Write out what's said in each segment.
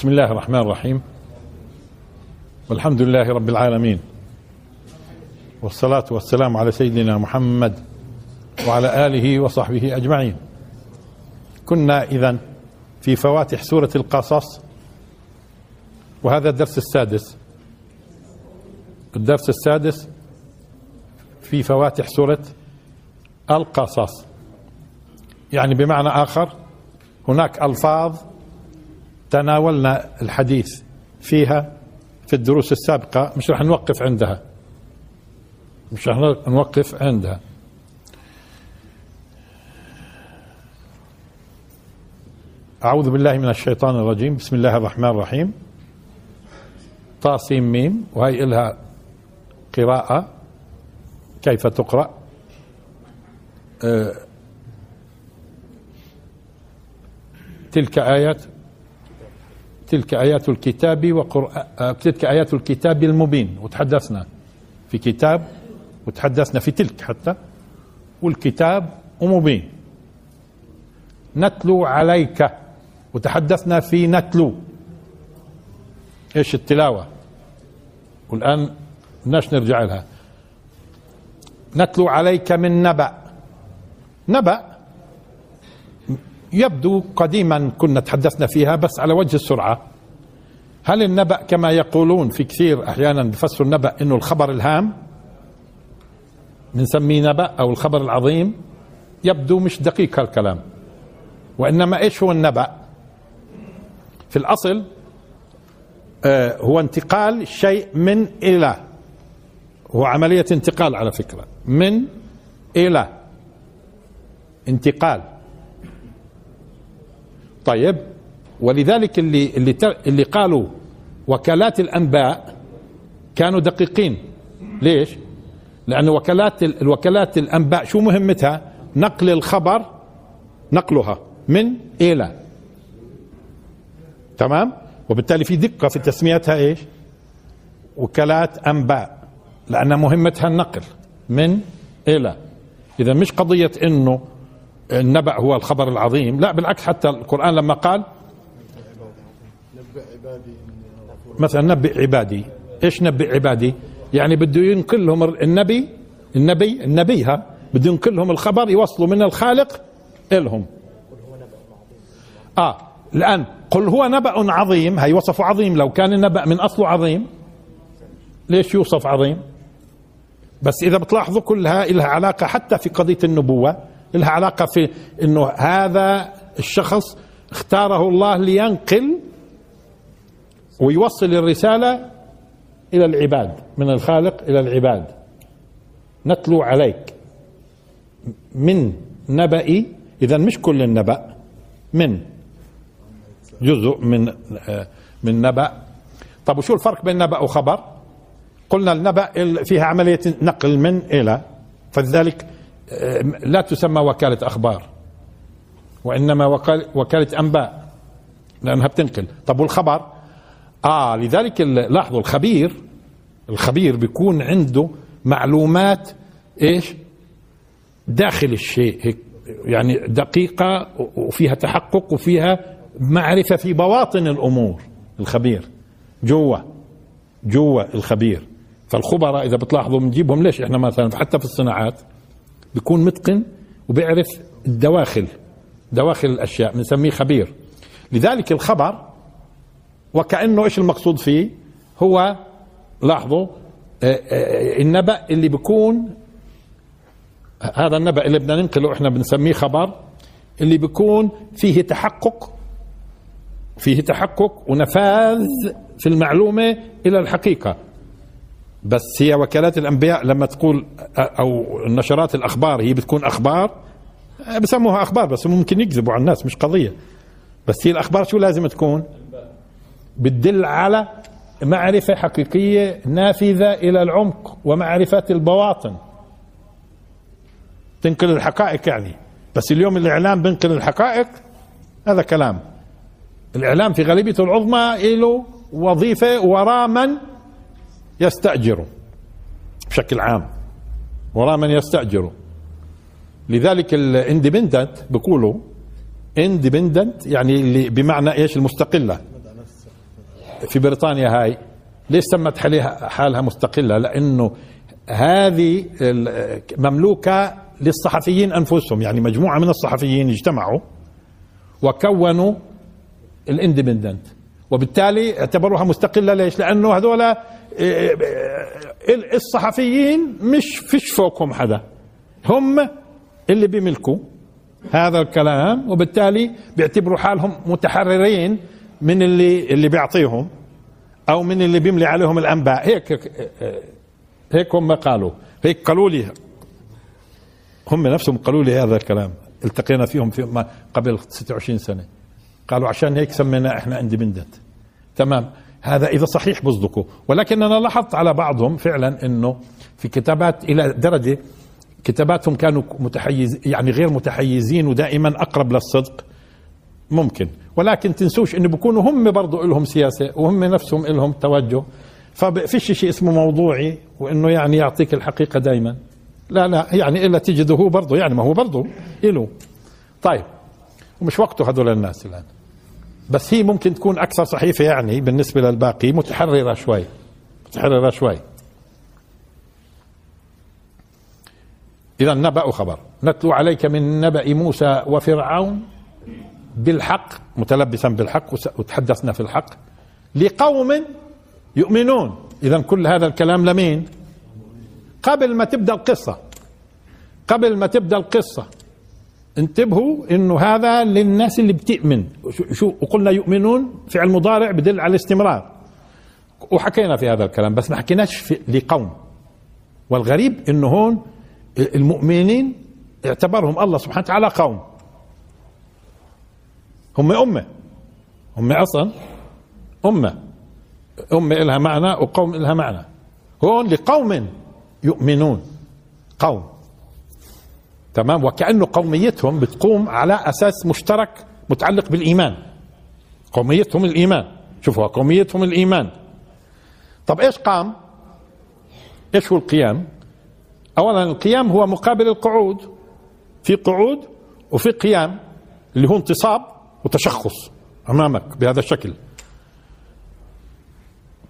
بسم الله الرحمن الرحيم. والحمد لله رب العالمين. والصلاة والسلام على سيدنا محمد وعلى آله وصحبه أجمعين. كنا إذا في فواتح سورة القصص وهذا الدرس السادس. الدرس السادس في فواتح سورة القصص. يعني بمعنى آخر هناك ألفاظ تناولنا الحديث فيها في الدروس السابقة مش رح نوقف عندها. مش رح نوقف عندها. أعوذ بالله من الشيطان الرجيم. بسم الله الرحمن الرحيم. طاسيم ميم. وهي إلها قراءة. كيف تقرأ؟ أه تلك آيات تلك آيات الكتاب وقرآن تلك آيات الكتاب المبين. وتحدثنا في كتاب وتحدثنا في تلك حتى والكتاب ومبين نتلو عليك. وتحدثنا في نتلو. إيش التلاوة؟ والآن بدناش نرجع لها. نتلو عليك من نبأ. نبأ يبدو قديما كنا تحدثنا فيها بس على وجه السرعة. هل النبأ كما يقولون في كثير أحيانا بفسروا النبأ أنه الخبر الهام؟ بنسميه نبأ أو الخبر العظيم؟ يبدو مش دقيق هالكلام. وإنما إيش هو النبأ؟ في الأصل آه هو انتقال شيء من إلى. هو عملية انتقال على فكرة. من إلى. انتقال. طيب ولذلك اللي اللي اللي قالوا وكالات الأنباء كانوا دقيقين ليش؟ لأن وكالات الوكالات الأنباء شو مهمتها؟ نقل الخبر نقلها من إلى تمام؟ وبالتالي في دقة في تسميتها إيش؟ وكالات أنباء لأن مهمتها النقل من إلى إذا مش قضية إنه النبأ هو الخبر العظيم. لا بالعكس حتى القرآن لما قال مثلا نبئ عبادي. إيش نبئ عبادي؟ يعني بده ينقل لهم النبي النبي النبي ها بده ينقل لهم الخبر يوصلوا من الخالق إلهم. آه الآن قل هو نبأ عظيم. هي وصفه عظيم. لو كان النبأ من أصله عظيم ليش يوصف عظيم؟ بس إذا بتلاحظوا كلها لها علاقة حتى في قضية النبوة. لها علاقة في إنه هذا الشخص اختاره الله لينقل ويوصل الرسالة إلى العباد من الخالق إلى العباد. نتلو عليك من نبأ إذا مش كل النبأ من؟ جزء من من نبأ. طب وشو الفرق بين نبأ وخبر؟ قلنا النبأ فيها عملية نقل من إلى فلذلك لا تسمى وكالة أخبار وإنما وكالة أنباء لأنها بتنقل. طب والخبر؟ آه لذلك لاحظوا الخبير الخبير بيكون عنده معلومات إيش؟ داخل الشيء هيك يعني دقيقة وفيها تحقق وفيها معرفة في بواطن الأمور الخبير. جوا جوا الخبير. فالخبراء إذا بتلاحظوا بنجيبهم ليش إحنا مثلا حتى في الصناعات بيكون متقن وبيعرف الدواخل دواخل الأشياء بنسميه خبير. لذلك الخبر وكأنه إيش المقصود فيه؟ هو لاحظوا النبأ اللي بيكون هذا النبأ اللي بدنا ننقله إحنا بنسميه خبر اللي بيكون فيه تحقق فيه تحقق ونفاذ في المعلومة إلى الحقيقة. بس هي وكالات الأنبياء لما تقول أو نشرات الأخبار هي بتكون أخبار بسموها أخبار بس ممكن يكذبوا على الناس مش قضية. بس هي الأخبار شو لازم تكون؟ بتدل على معرفة حقيقية نافذة إلى العمق ومعرفة البواطن. تنقل الحقائق يعني. بس اليوم الإعلام بينقل الحقائق هذا كلام. الإعلام في غالبيته العظمى له وظيفة وراء من؟ يستأجروا بشكل عام وراء من يستأجروا لذلك ال Independent بيقولوا independent يعني اللي بمعنى إيش؟ المستقلة. في بريطانيا هاي ليش سمت حالها حالها مستقلة؟ لأنه هذه مملوكة للصحفيين أنفسهم يعني مجموعة من الصحفيين اجتمعوا وكونوا الاندبندنت وبالتالي اعتبروها مستقلة. ليش؟ لأنه هذول الصحفيين مش فيش فوقهم حدا. هم اللي بيملكوا هذا الكلام وبالتالي بيعتبروا حالهم متحررين من اللي اللي بيعطيهم أو من اللي بيملي عليهم الأنباء. هيك هيك هم قالوا. هيك قالوا لي هم نفسهم قالوا لي هذا الكلام. التقينا فيهم في قبل 26 سنة. قالوا عشان هيك سمينا إحنا اندبندنت تمام. هذا إذا صحيح بصدقوا ولكن أنا لاحظت على بعضهم فعلا إنه في كتابات إلى درجة كتاباتهم كانوا متحيز يعني غير متحيزين ودائما أقرب للصدق. ممكن. ولكن تنسوش انه بيكونوا هم برضو لهم سياسة وهم نفسهم لهم توجه. ففيش شيء اسمه موضوعي وإنه يعني يعطيك الحقيقة دائما لا لا يعني إلا تجده هو برضه يعني ما هو برضه له طيب. ومش وقته هذول الناس الآن. بس هي ممكن تكون أكثر صحيفة يعني بالنسبة للباقي متحررة شوي متحررة شوي. إذا نبأ وخبر نتلو عليك من نبأ موسى وفرعون بالحق متلبسا بالحق وتحدثنا في الحق لقوم يؤمنون. إذا كل هذا الكلام لمين؟ قبل ما تبدأ القصة. قبل ما تبدأ القصة. انتبهوا إنه هذا للناس اللي بتؤمن. شو- وقلنا يؤمنون؟ فعل مضارع بدل على الاستمرار. وحكينا في هذا الكلام بس ما حكيناش في لقوم. والغريب إنه هون المؤمنين اعتبرهم الله سبحانه وتعالى قوم. هم أمة. هم أصلا أمة. أمة إلها معنى وقوم إلها معنى. هون لقوم يؤمنون. قوم. تمام؟ وكأنه قوميتهم بتقوم على أساس مشترك متعلق بالإيمان. قوميتهم الإيمان. شوفوا قوميتهم الإيمان. طب إيش قام؟ إيش هو القيام؟ أولا القيام هو مقابل القعود. في قعود وفي قيام اللي هو انتصاب وتشخص أمامك بهذا الشكل.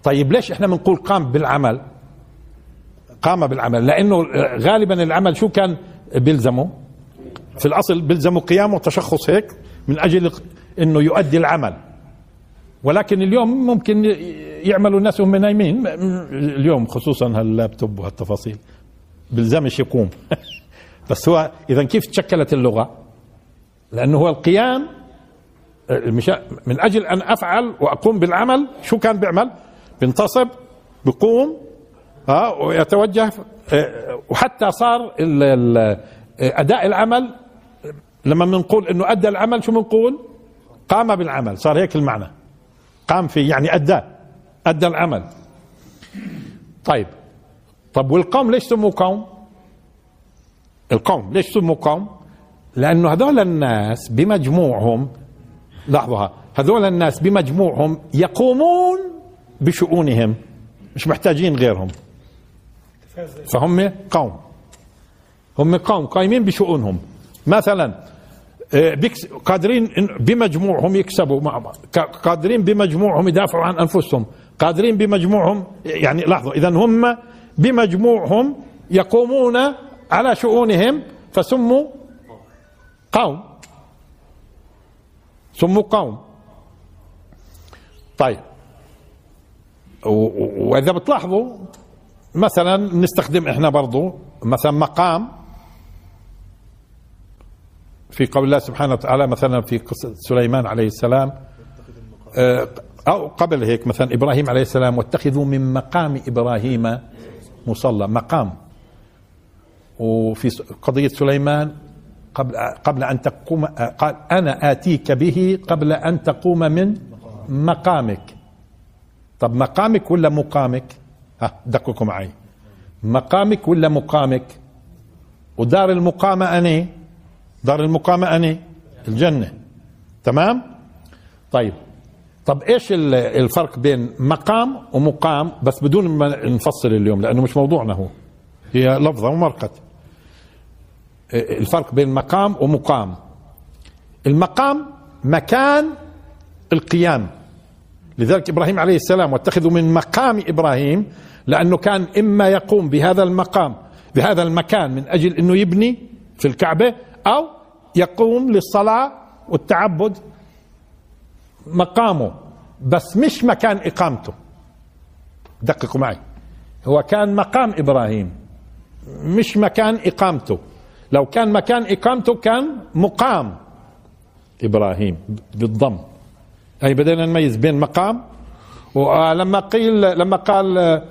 طيب ليش إحنا بنقول قام بالعمل؟ قام بالعمل. لأنه غالبا العمل شو كان؟ بيلزمه في الأصل بيلزمه قيام وتشخص هيك من أجل إنه يؤدي العمل. ولكن اليوم ممكن يعملوا الناس وهم نايمين. اليوم خصوصا هاللابتوب وهالتفاصيل. بيلزمش يقوم. بس هو إذا كيف تشكلت اللغة؟ لأنه هو القيام. من أجل أن أفعل وأقوم بالعمل شو كان بيعمل؟ بينتصب بيقوم ها ويتوجه وحتى صار أداء العمل لما بنقول إنه أدى العمل شو بنقول قام بالعمل صار هيك المعنى. قام فيه يعني اداه أدى العمل. طيب طب والقوم ليش سموا قوم؟ القوم ليش سموا قوم؟ لأنه هذول الناس بمجموعهم لحظة هذول الناس بمجموعهم يقومون بشؤونهم مش محتاجين غيرهم. فهم قوم. هم قوم قايمين بشؤونهم. مثلا آه، قادرين بمجموعهم يكسبوا مع قادرين بمجموعهم يدافعوا عن أنفسهم. قادرين بمجموعهم يعني لحظة اذا هم بمجموعهم يقومون على شؤونهم فسموا قوم. سموا قوم. طيب. وإذا بتلاحظوا مثلا نستخدم إحنا برضو مثلا مقام في قول الله سبحانه وتعالى مثلا في قصة سليمان عليه السلام آه، أو قبل هيك مثلا إبراهيم عليه السلام واتخذوا من مقام إبراهيم مصلى مقام. وفي قضية سليمان قبل قبل أن تقوم قال أنا آتيك به قبل أن تقوم من مقامك. طب مقامك ولا مقامك؟ ها دققوا معي. مقامك ولا مقامك؟ ودار المقامة أني؟ دار المقامة أني؟ الجنة. تمام؟ طيب. طب إيش ال- الفرق بين مقام ومقام؟ بس بدون ما نفصل اليوم لأنه مش موضوعنا هو. هي لفظة ومرقت الفرق بين مقام ومقام. المقام مكان القيام. لذلك إبراهيم عليه السلام واتخذوا من مقام إبراهيم لأنه كان إما يقوم بهذا المقام بهذا المكان من أجل إنه يبني في الكعبة أو يقوم للصلاة والتعبد مقامه. بس مش مكان إقامته. دققوا معي. هو كان مقام إبراهيم مش مكان إقامته. لو كان مكان إقامته كان مقام إبراهيم بالضم. أي بدينا نميز بين مقام ولما قيل لما قال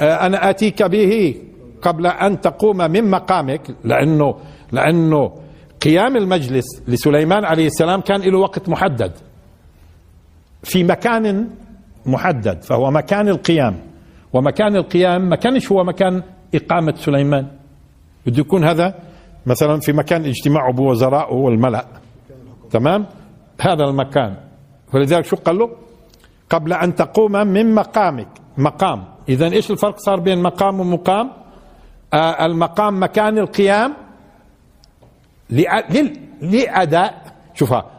آه، أنا آتيك به قبل أن تقوم من مقامك لأنه لأنه قيام المجلس لسليمان عليه السلام كان له وقت محدد. في مكان محدد فهو مكان القيام. ومكان القيام ما كانش هو مكان إقامة سليمان. بده يكون هذا مثلا في مكان اجتماعه بوزرائه والملأ. تمام؟ هذا المكان. ولذلك شو قال له؟ قبل أن تقوم من مقامك. مقام. إذا إيش الفرق صار بين مقام ومقام؟ آه المقام مكان القيام لأداء شوفها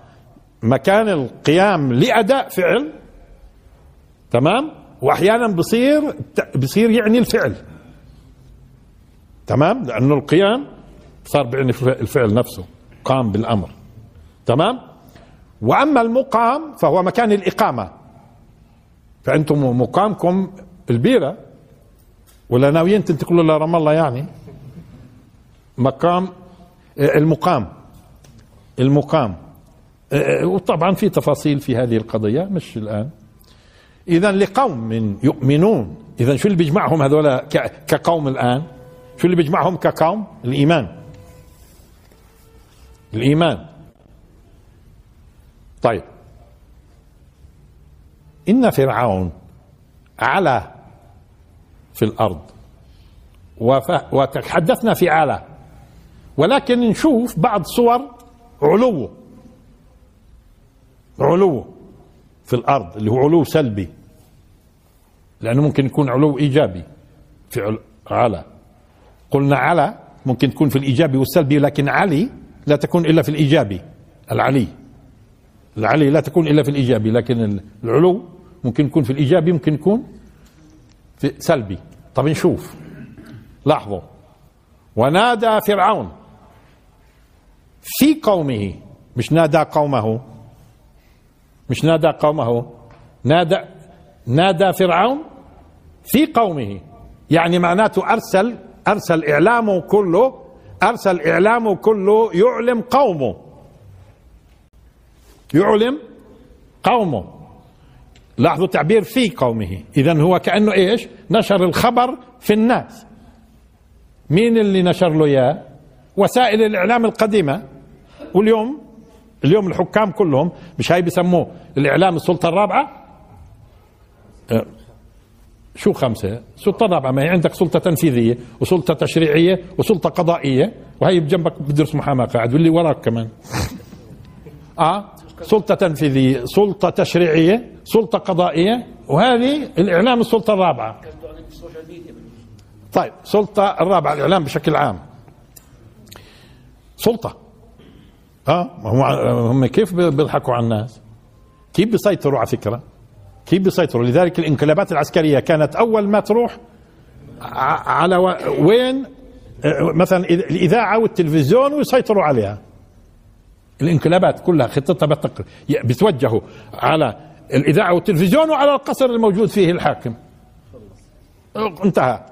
مكان القيام لأداء فعل تمام؟ وأحيانا بصير بصير يعني الفعل تمام؟ لأنه القيام صار بعني الفعل نفسه قام بالأمر تمام؟ وأما المقام فهو مكان الإقامة فأنتم مقامكم البيرة ولا ناويين تنتقلوا لرام الله يعني؟ مقام المقام المقام. وطبعا في تفاصيل في هذه القضية مش الآن. إذا لقوم يؤمنون. إذا شو اللي بيجمعهم هذول كقوم الآن؟ شو اللي بيجمعهم كقوم؟ الإيمان. الإيمان. طيب. إن فرعون علا في الأرض. وتحدثنا في علا ولكن نشوف بعض صور علوه. علو في الأرض اللي هو علو سلبي. لأنه ممكن يكون علو إيجابي في على قلنا على ممكن تكون في الإيجابي والسلبي لكن علي لا تكون إلا في الإيجابي. العلي. العلي لا تكون إلا في الإيجابي لكن العلو ممكن يكون في الإيجابي ممكن يكون في سلبي. طب نشوف. لاحظوا. ونادى فرعون. في قومه. مش نادى قومه. مش نادى قومه. نادى نادى فرعون في قومه. يعني معناته أرسل أرسل إعلامه كله أرسل إعلامه كله يعلم قومه. يعلم قومه. لاحظوا تعبير في قومه. اذا هو كأنه إيش؟ نشر الخبر في الناس. مين اللي نشر له إياه؟ وسائل الإعلام القديمة. واليوم؟ اليوم الحكام كلهم مش هاي بسموه الإعلام السلطة الرابعة؟ أه، شو خمسة؟ السلطه الرابعه ما هي عندك سلطة تنفيذية وسلطة تشريعية وسلطة قضائية وهي بجنبك بدرس محاماة قاعد واللي وراك كمان. آه؟ سلطة تنفيذية سلطة تشريعية سلطة قضائية وهذه الإعلام السلطة الرابعة. طيب سلطة الرابعة الإعلام بشكل عام. سلطة. آه هم كيف بيضحكوا على الناس؟ كيف بيسيطروا على فكرة؟ كيف بيسيطروا؟ لذلك الانقلابات العسكرية كانت أول ما تروح على وين؟ مثلا الإذاعة والتلفزيون ويسيطروا عليها. الانقلابات كلها خطتها بتوجهوا على الإذاعة والتلفزيون وعلى القصر الموجود فيه الحاكم. انتهى.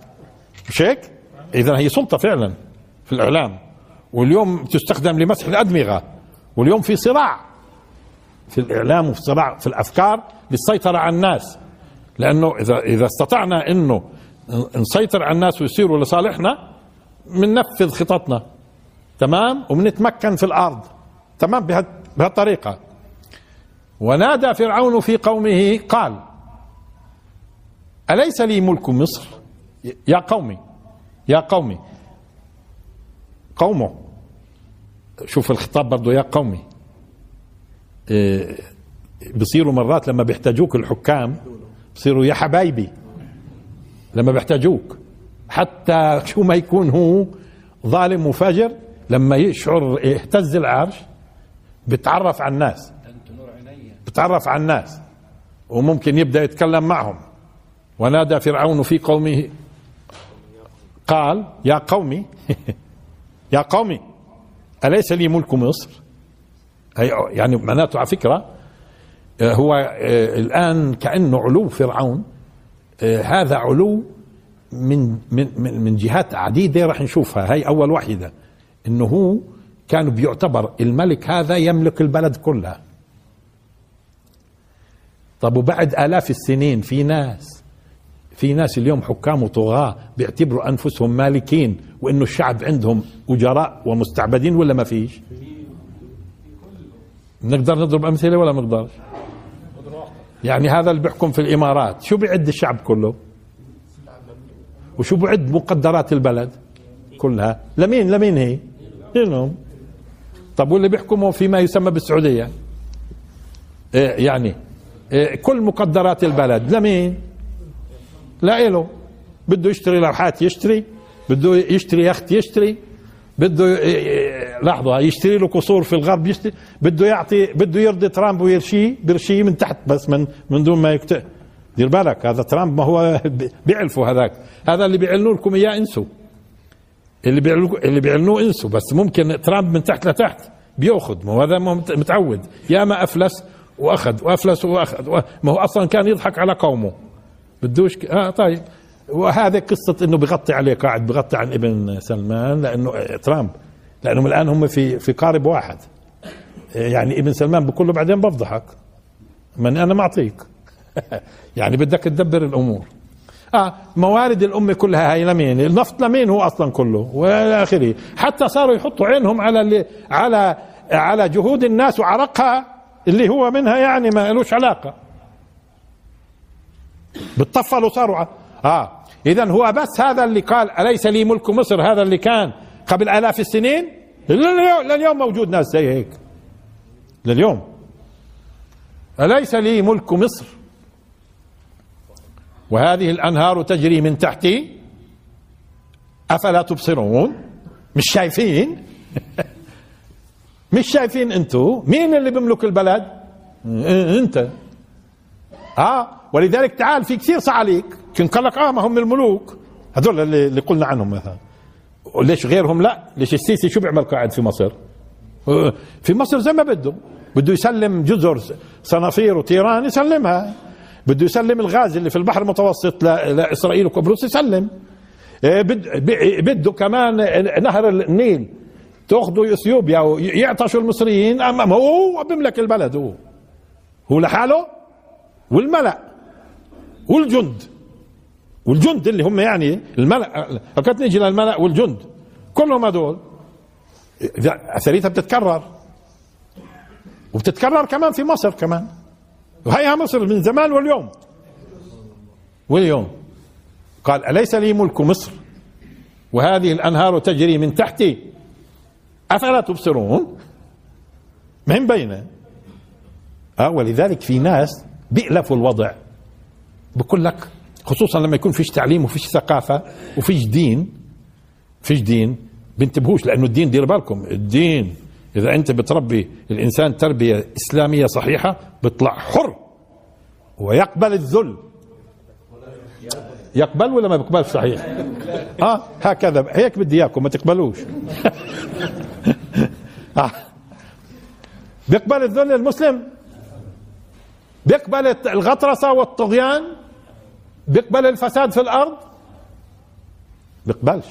مش هيك؟ اذا هي سلطة فعلا في الإعلام. واليوم تستخدم لمسح الأدمغة. واليوم في صراع في الإعلام وفي صراع في الأفكار للسيطرة على الناس. لأنه إذا إذا استطعنا إنه نسيطر على الناس ويصيروا لصالحنا بننفذ خططنا. تمام؟ وبنتمكن في الأرض. تمام؟ بهالطريقة. ونادى فرعون في قومه قال أليس لي ملك مصر؟ يا قومي يا قومي. قومه. شوف الخطاب برضه يا قومي. إيه، بصيروا مرات لما بيحتاجوك الحكام بصيروا يا حبايبي لما بيحتاجوك. حتى شو ما يكون هو ظالم وفجر لما يشعر اهتز العرش بتعرف على الناس. بتعرف على الناس. وممكن يبدأ يتكلم معهم. ونادى فرعون في قومه. قال يا قومي. يا قومي أليس لي ملك مصر? يعني معناته على فكرة آه، هو آه، الآن كأنه علو فرعون. آه، هذا علو من من من جهات عديدة راح نشوفها. هي أول وحده إنه هو كان بيعتبر الملك هذا يملك البلد كلها. طب وبعد آلاف السنين في ناس في ناس اليوم حكام وطغاة بيعتبروا أنفسهم مالكين وإنه الشعب عندهم أجراء ومستعبدين ولا ما فيش؟ نقدر نضرب أمثلة ولا ما يعني هذا اللي بيحكم في الإمارات شو بيعد الشعب كله؟ وشو بعد مقدرات البلد كلها؟ لمين؟ لمين هي؟ لهم. طب واللي بيحكموا فيما يسمى بالسعودية؟ إيه يعني إيه كل مقدرات البلد لمين؟ لا إله بده يشتري لوحات يشتري بده يشتري يخت يشتري بده لحظة يشتري له قصور في الغرب يشتري بده يعطي بده يرضي ترامب ويرشيه بيرشيه من تحت بس من من دون ما يكتب دير بالك هذا ترامب ما هو بيعلفوا هذاك هذا اللي بيعلنوا لكم إياه انسوا. اللي بيعلنوا اللي بيعلنوه انسوا بس ممكن ترامب من تحت لتحت بيأخذ. ما هو هذا متعود. يا ما أفلس وأخذ وأفلس وأخذ ما هو أصلا كان يضحك على قومه. بدوش آه طيب. وهذا قصة إنه بغطي عليه قاعد بغطي عن ابن سلمان لأنه ترامب. لأنهم الآن هم في في قارب واحد. يعني ابن سلمان بقول له بعدين بفضحك. من أنا معطيك يعني بدك تدبر الأمور. موارد الأمة كلها هاي لمين؟ النفط لمين هو أصلا كله؟ وإلى آخره. حتى صاروا يحطوا عينهم على اللي على على جهود الناس وعرقها اللي هو منها يعني ما لوش علاقة. بتطفلوا صاروا آه. اذا هو بس هذا اللي قال أليس لي ملك مصر؟ هذا اللي كان قبل آلاف السنين؟ لليوم موجود ناس زي هيك. لليوم. أليس لي ملك مصر؟ وهذه الأنهار تجري من تحتي أفلا تبصرون؟ مش شايفين؟ مش شايفين انتو مين اللي بيملك البلد؟ أنت. آه ولذلك تعال في كثير صعاليك كنت قال لك آه ما هم الملوك. هذول اللي, اللي قلنا عنهم مثلا. ليش غيرهم؟ لا. ليش السيسي شو بيعمل قاعد في مصر؟ في مصر زي ما بده بده يسلم جزر صنافير وتيران يسلمها. بده يسلم الغاز اللي في البحر المتوسط لإسرائيل وقبرص يسلم. إيه، بده كمان نهر النيل. تاخذوا إثيوبيا ويعطشوا المصريين. أما هو؟ بيملك البلد هو. هو لحاله والملأ والجند. والجند اللي هم يعني الملأ. فكرت نيجي للملأ والجند. كلهم هذول أثريتها بتتكرر. وبتتكرر كمان في مصر كمان. وهيها مصر من زمان واليوم. واليوم. قال أليس لي ملك مصر؟ وهذه الأنهار تجري من تحتي. أفلا تبصرون؟ من بين؟ أه ولذلك في ناس بيألفوا الوضع. بقول لك خصوصا لما يكون فيش تعليم وفيش ثقافة وفيش دين. فيش دين. بنتبهوش لأنه الدين دير بالكم. الدين إذا أنت بتربي الإنسان تربية إسلامية صحيحة بيطلع حر. ويقبل الذل. يقبل ولا ما بيقبلش صحيح. آه هكذا. هيك بدي إياكم ما تقبلوش. آه. بيقبل الذل المسلم؟ بيقبل الغطرسة والطغيان؟ بيقبل الفساد في الأرض؟ بيقبلش.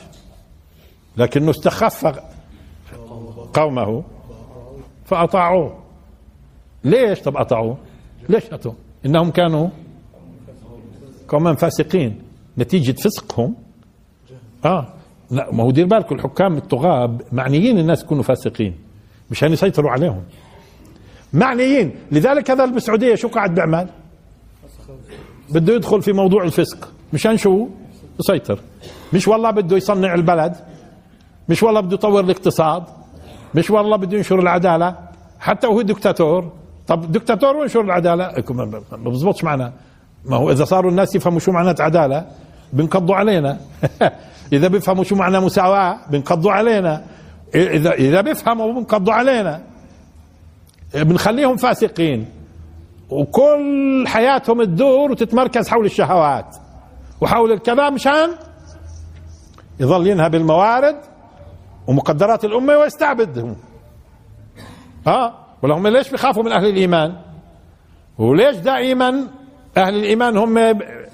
لكنه استخف قومه فأطاعوه. ليش طب أطاعوه؟ ليش أطاعوه إنهم كانوا قوما فاسقين. نتيجة فسقهم؟ آه. لا ما هو دير بالكم الحكام الطغاة معنيين الناس يكونوا فاسقين مشان يسيطروا عليهم. معنيين. لذلك هذا بالسعودية شو قاعد بيعمل؟ بده يدخل في موضوع الفسق. مشان شو؟ يسيطر. مش والله بده يصنع البلد مش والله بده يطور الاقتصاد مش والله بده ينشر العدالة. حتى وهو دكتاتور. طب دكتاتور وينشر العدالة؟ ما بزبطش معنا. ما هو إذا صاروا الناس يفهموا شو معنات عدالة بنقضوا علينا. إذا بيفهموا شو معنى مساواة بنقضوا علينا. اذا إذا بيفهموا بنقضوا علينا. بنخليهم فاسقين. وكل حياتهم تدور وتتمركز حول الشهوات. وحول الكذا مشان يظل ينهب الموارد ومقدرات الأمة ويستعبدهم. ها ولهم ليش بيخافوا من أهل الإيمان؟ وليش دائما أهل الإيمان هم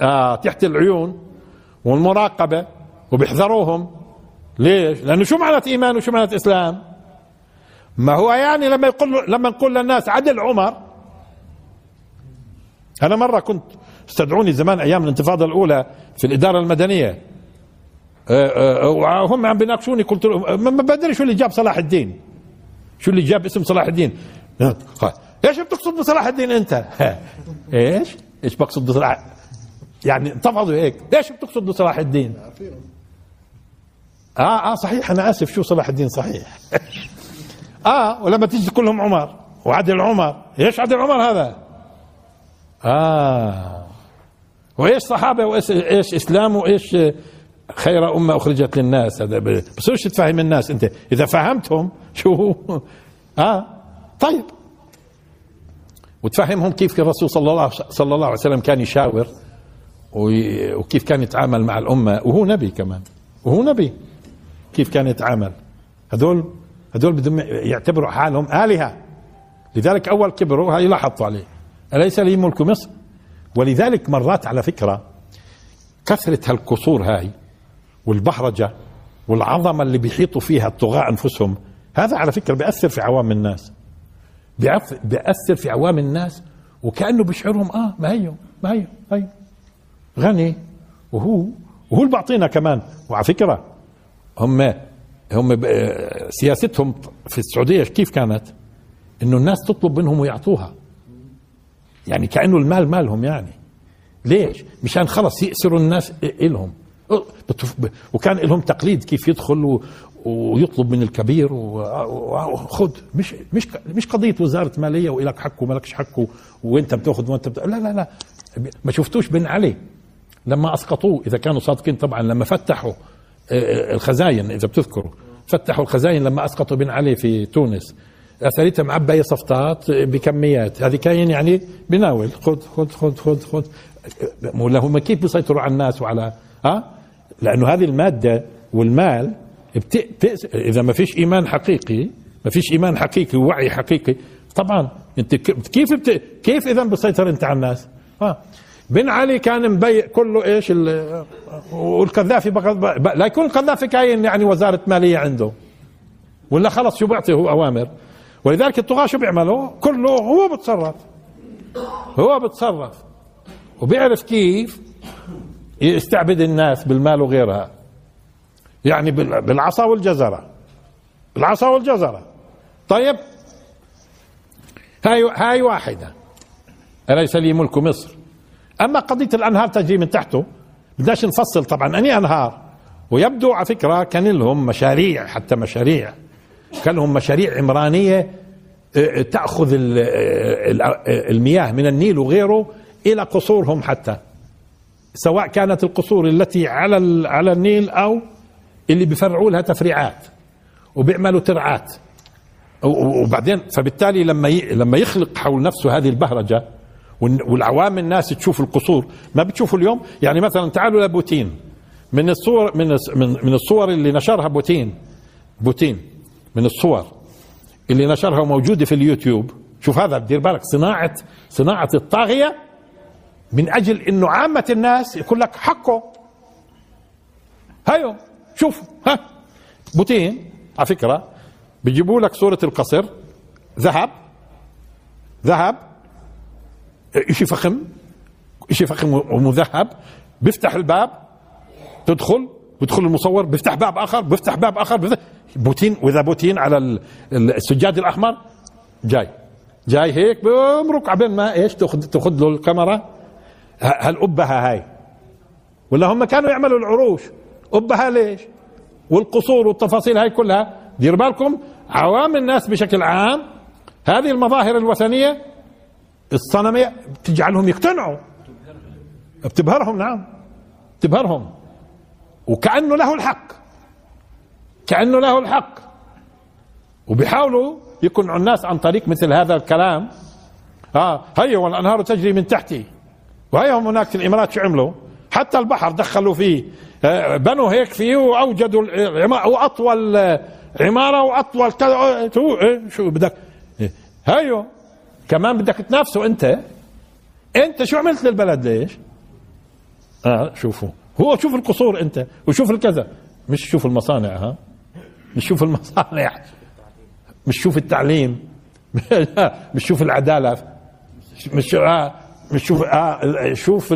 آه تحت العيون والمراقبة وبيحذروهم؟ ليش؟ لأنه شو معنى إيمان وشو معنى إسلام؟ ما هو يعني لما يقول لما نقول للناس عدل عمر؟ أنا مرة كنت استدعوني زمان أيام الانتفاضة الأولى في الإدارة المدنية. آه، آه، وهم عم بيناقشوني قلت لهم ما بدري شو اللي جاب صلاح الدين. شو اللي جاب اسم صلاح الدين؟ إيش بتقصد بصلاح الدين أنت؟ إيش؟ إيش بقصد بصلاح؟ يعني انتفضوا هيك. إيش بتقصد بصلاح الدين؟ آه آه صحيح. أنا آسف. شو صلاح الدين صحيح؟ آه ولما تيجي كلهم عمر وعدل عمر إيش عدل عمر هذا؟ آه. وإيش صحابة وإيش إيش إسلام وإيش خير أمة أخرجت للناس. هذا بصيرش تفهم الناس أنت؟ إذا فهمتهم شو؟ آه؟ طيب. وتفهمهم كيف الرسول صلى الله صلى الله عليه وسلم كان يشاور وكيف كان يتعامل مع الأمة. وهو نبي كمان. وهو نبي. كيف كان يتعامل؟ هذول هذول بدهم يعتبروا حالهم آلهة. لذلك أول كبروا هاي لاحظتوا عليه. أليس لي ملك مصر؟ ولذلك مرات على فكرة كثرة هالقصور هاي والبهرجة والعظمة اللي بيحيطوا فيها الطغاة أنفسهم هذا على فكرة بيأثر في عوام الناس. بيأثر في عوام الناس وكأنه بيشعرهم آه ما هي ما هي هي غني وهو وهو اللي بعطينا كمان. وعلى فكرة هم هم سياستهم في السعودية كيف كانت؟ إنه الناس تطلب منهم ويعطوها. يعني كأنه المال مالهم يعني. ليش؟ مشان خلص يأسروا الناس إلهم. وكان لهم تقليد كيف يدخل ويطلب من الكبير وخذ مش مش مش قضية وزارة مالية وإلك حق ومالكش حق وإنت بتأخذ وإنت بتاخذ لا لا لا. ما شفتوش بن علي. لما أسقطوه إذا كانوا صادقين طبعا لما فتحوا الخزاين إذا بتذكروا فتحوا الخزاين لما أسقطوا بن علي في تونس. اثرتها معبأة صفطات بكميات. هذه كاين يعني بناول. خذ خذ خذ خذ خذ. ولا هم كيف بيسيطروا على الناس وعلى ها؟ لأنه هذه المادة والمال بت... إذا ما فيش إيمان حقيقي ما فيش إيمان حقيقي ووعي حقيقي طبعا أنت كيف بت... كيف اذا بتسيطر أنت على الناس؟ ها بن علي كان مبيع كله إيش والقذافي بقى لا يكون القذافي كاين يعني وزارة مالية عنده. ولا خلص شو بيعطي هو أوامر. ولذلك الطغاة شو بيعملوا؟ كله هو بتصرف. هو بتصرف. وبيعرف كيف يستعبد الناس بالمال وغيرها. يعني بالعصا والجزرة. العصا والجزرة. طيب. هاي هاي واحدة. أليس لي ملك مصر؟ أما قضية الأنهار تجري من تحته. بدناش نفصل طبعا. أني أنهار. ويبدو على فكرة كان لهم مشاريع حتى مشاريع. كان لهم مشاريع عمرانية آه، تأخذ المياه من النيل وغيره إلى قصورهم حتى. سواء كانت القصور التي على على النيل أو اللي بفرعوا لها تفريعات وبيعملوا ترعات. وبعدين فبالتالي لما لما يخلق حول نفسه هذه البهرجة والعوام الناس تشوف القصور ما بتشوفوا اليوم؟ يعني مثلا تعالوا لبوتين. من الصور من من الصور اللي نشرها بوتين. بوتين. من الصور اللي نشرها موجوده في اليوتيوب. شوف هذا دير بالك صناعه صناعة الطاغية من أجل إنه عامة الناس يقول لك حقه. هيو شوف ها. بوتين على فكرة بيجيبوا لك صورة القصر ذهب ذهب شيء فخم شيء فخم ومذهب. بيفتح الباب تدخل بيدخل المصور بيفتح باب آخر بيفتح باب آخر بيفتح. بوتين وإذا بوتين على السجاد الأحمر جاي. جاي هيك بمرق عبين ما إيش تاخذ تأخذ له الكاميرا. هالأبهة هاي؟ ولا هم كانوا يعملوا العروش. أبهة ليش؟ والقصور والتفاصيل هاي كلها. دير بالكم عوام الناس بشكل عام هذه المظاهر الوثنية الصنمية بتجعلهم يقتنعوا. بتبهرهم نعم. بتبهرهم. وكأنه له الحق. كأنه له الحق. وبيحاولوا يقنعوا الناس عن طريق مثل هذا الكلام. آه هيا والأنهار تجري من تحتي. وهي هم هناك الإمارات شو عملوا؟ حتى البحر دخلوا فيه. آه، بنوا هيك فيه وأوجدوا وأطول عمارة وأطول كذا شو إيه شو بدك؟ هيو. كمان بدك تنافسه أنت. أنت شو عملت للبلد؟ ليش؟ آه شوفوا. هو شوف القصور أنت وشوف الكذا. مش شوف المصانع ها؟ مش شوف المصانع. مش شوف التعليم. مش شوف العدالة. مش آه شوف آه شوف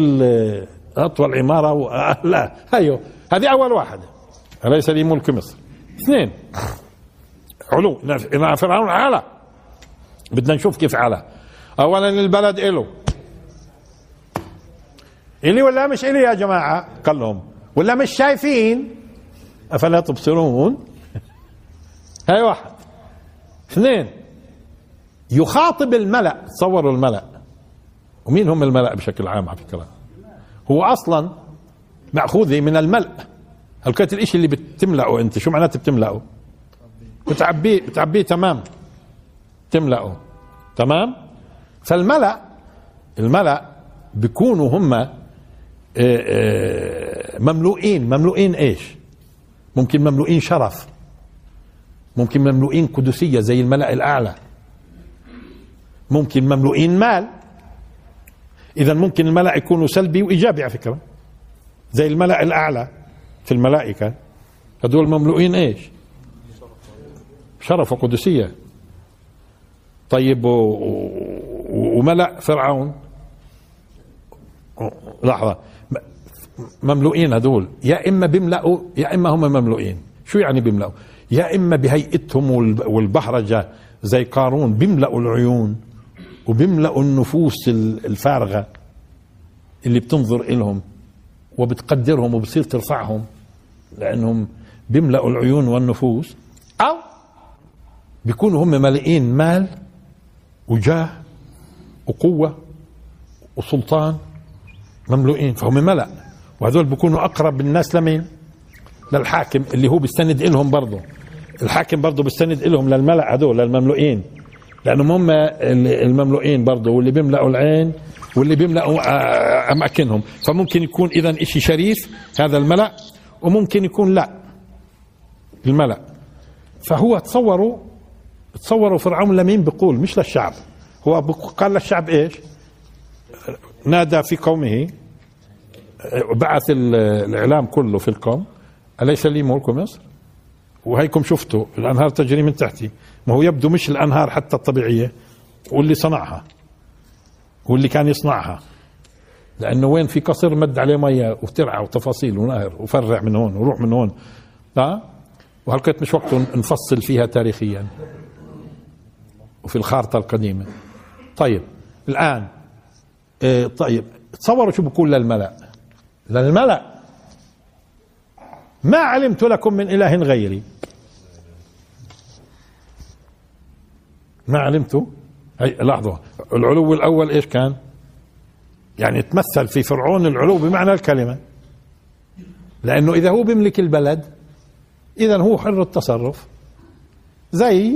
أطول عمارة و... آه لا هيو هذه أول واحدة. أليس لي ملك مصر؟ اثنين. علو فرعون علا بدنا نشوف كيف علا اولا البلد إله إلي ولا مش إلي يا جماعة؟ قال لهم ولا مش شايفين؟ أفلا تبصرون؟ هاي واحد. اثنين. يخاطب الملأ تصوروا الملأ. ومين هم الملأ بشكل عام على فكرة؟ هو أصلا مأخوذة من الملأ. هلقيت الإشي اللي بتملأه أنت؟ شو معناته بتملأه؟ بتعبيه بتعبيه تمام. تملأه. تمام؟ فالملأ الملأ بيكونوا هم آه، آه، مملوئين. مملوئين إيش؟ ممكن مملوئين شرف. ممكن مملوئين قدسية زي الملأ الأعلى. ممكن مملوئين مال. إذا ممكن الملأ يكونوا سلبي وإيجابي على فكرة. زي الملأ الأعلى في الملائكة. هدول مملوئين إيش؟ شرف وقدسية. طيب وملأ فرعون. لحظة. مملوئين هدول. يا إما بيملأوا يا إما هم مملوئين. شو يعني بيملأوا؟ يا إما بهيئتهم والبهرجة زي قارون بيملأوا العيون. وبيملأوا النفوس الفارغة اللي بتنظر إلهم وبتقدرهم وبصير ترفعهم لأنهم بيملأوا العيون والنفوس. أو بيكونوا هم ملئين مال وجاه وقوة وسلطان مملوئين فهم ملأ. وهذول بيكونوا أقرب الناس لمين؟ للحاكم اللي هو بيستند إلهم برضه. الحاكم برضه بيستند إلهم للملأ هذول للمملوئين. لأنهم هم المملوئين برضه واللي بيملأوا العين واللي بيملأوا آه، أماكنهم. فممكن يكون إذا إشي شريف هذا الملأ وممكن يكون لا الملأ. فهو تصوروا تصوروا فرعون لمين بيقول مش للشعب. هو قال للشعب إيش؟ نادى في قومه بعث الإعلام كله في القوم. أليس لي ملك مصر؟ وهيكم شفتوا الأنهار تجري من تحتي. ما هو يبدو مش الأنهار حتى الطبيعية واللي صنعها واللي كان يصنعها. لأنه وين في قصر مد عليه ميه وترعى وتفاصيل ونهر وفرع من هون وروح من هون. ها وهلقيت مش وقته نفصل فيها تاريخيا وفي الخارطة القديمة. طيب الآن إيه طيب تصوروا شو بقول للملأ. للملأ ما علمت لكم من إله غيري. ما علمت هي لحظة. العلو الأول إيش كان؟ يعني تمثل في فرعون العلو بمعنى الكلمة. لأنه إذا هو بيملك البلد إذا هو حر التصرف. زي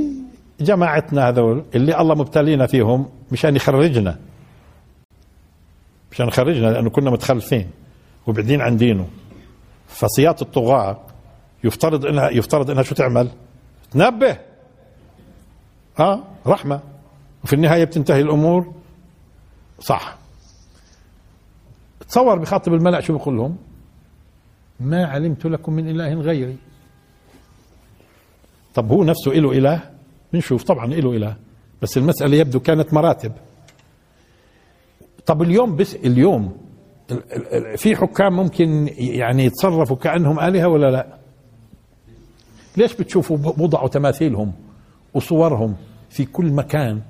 جماعتنا هذول اللي الله مبتلينا فيهم مشان يخرجنا. مشان يخرجنا لأنه كنا متخلفين وبعدين عن دينه. فصيات الطغاة يفترض إنها يفترض إنها شو تعمل؟ تنبه. آه رحمة. وفي النهاية بتنتهي الأمور. صح. تصور بخاطب الملأ شو بقول لهم؟ ما علمت لكم من إله غيري. طب هو نفسه له إله؟ بنشوف. طبعا له إله. بس المسألة يبدو كانت مراتب. طب اليوم بس اليوم في حكام ممكن يعني يتصرفوا كأنهم آلهة ولا لا؟ ليش بتشوفوا وضعوا تماثيلهم؟ وصورهم في كل مكان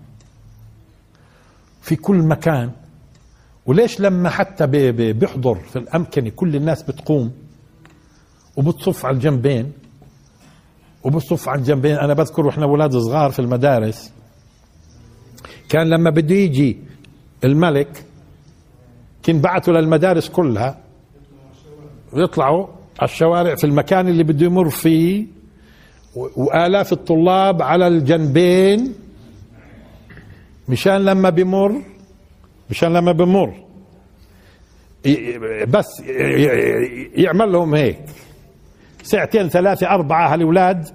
في كل مكان. وليش لما حتى بيحضر في الأمكنة كل الناس بتقوم وبتصف على الجنبين؟ وبتصف على الجنبين. أنا بذكر وإحنا أولاد صغار في المدارس. كان لما بده يجي الملك كان بعثوا للمدارس كلها ويطلعوا على الشوارع في المكان اللي بده يمر فيه وآلاف الطلاب على الجنبين مشان لما بمر مشان لما بمر. بس يعمل لهم هيك. ساعتين ثلاثة أربعة هالأولاد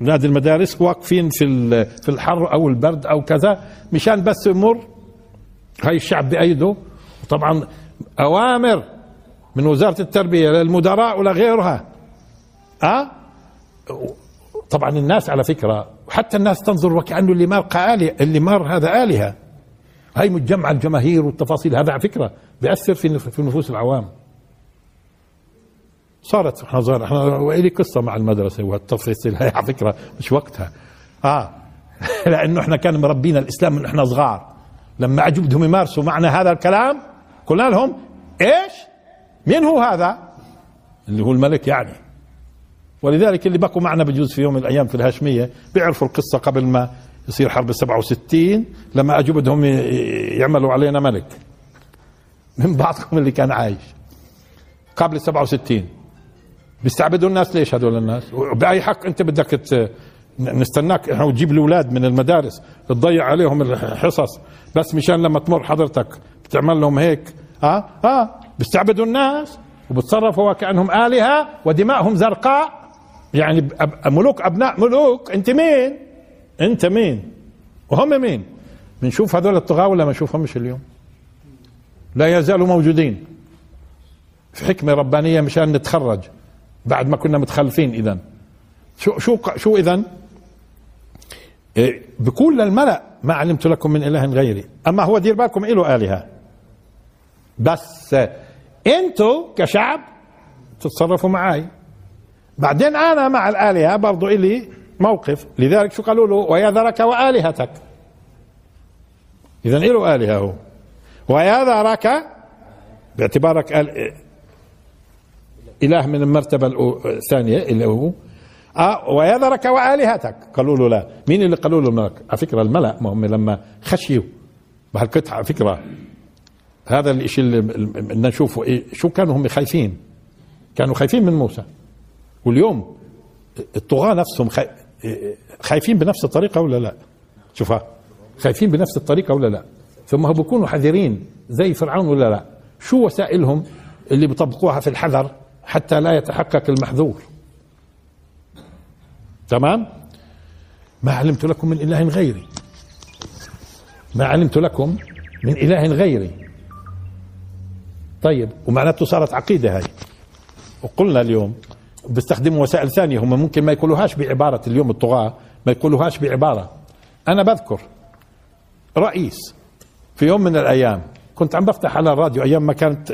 أولاد المدارس واقفين في في الحر أو البرد أو كذا مشان بس يمر. هاي الشعب بأيده. طبعا أوامر من وزارة التربية للمدراء ولغيرها آه؟ طبعا الناس على فكرة حتى الناس تنظر وكانه اللي مار آلهة اللي مار هذا آلهة. هاي متجمع الجماهير والتفاصيل هذا على فكرة بيأثر في في نفوس العوام. صارت إحنا صار إحنا وإلي قصة مع المدرسة والتفاصيل هي على فكرة مش وقتها. آه. لأنه إحنا كان مربينا الإسلام من إحنا صغار. لما اجوا بدهم يمارسوا معنا هذا الكلام قلنا لهم إيش؟ مين هو هذا؟ اللي هو الملك يعني. ولذلك اللي بقوا معنا بجوز في يوم من الأيام في الهاشمية بيعرفوا القصة قبل ما يصير حرب 67 لما اجوا بدهم يعملوا علينا ملك. من بعضكم اللي كان عايش. قبل 67 بيستعبدوا الناس ليش هذول الناس؟ بأي حق أنت بدك نستناك؟ إحنا وتجيب الاولاد من المدارس تضيع عليهم الحصص. بس مشان لما تمر حضرتك بتعمل لهم هيك آه؟ آه. بيستعبدوا الناس وبتصرفوا وكانهم آلهة ودماءهم زرقاء. يعني ملوك أبناء ملوك أنت مين؟ أنت مين؟ وهم مين؟ بنشوف هذول الطغاة ولا ما نشوفهمش اليوم؟ لا يزالوا موجودين في حكمة ربانية مشان نتخرج بعد ما كنا متخلفين اذا شو شو شو اذا إيه، بقول للملأ ما علمت لكم من إله غيري أما هو دير بالكم له آلهة بس أنتوا كشعب تتصرفوا معي بعدين أنا مع الآلهة برضو إلي موقف. لذلك شو قالوا له؟ ويذرك وآلهتك. اذا له آلهة هو. ويذرك باعتبارك إله من المرتبة الثانية اللي هو. آه ويذرك وآلهتك. قالوا له لا. مين اللي قالوا له على فكرة الملأ ما هم لما خشيوا. بهالقطعة على فكرة. هذا الشيء اللي بدنا نشوفه. إيه شو كانوا هم خايفين؟ كانوا خايفين من موسى. واليوم الطغاة نفسهم خايفين بنفس الطريقة ولا لا؟ شوفها. خايفين بنفس الطريقة ولا لا؟ ثم بيكونوا حذرين زي فرعون ولا لا؟ شو وسائلهم اللي بيطبقوها في الحذر حتى لا يتحقق المحذور؟ تمام؟ ما علمت لكم من إله غيري. ما علمت لكم من إله غيري. طيب ومعناته صارت عقيدة هاي. وقلنا اليوم بيستخدموا وسائل ثانية هم ممكن ما يقولوهاش بعبارة اليوم الطغاة ما يقولوهاش بعبارة. أنا بذكر رئيس في يوم من الأيام كنت عم بفتح على الراديو أيام ما كانت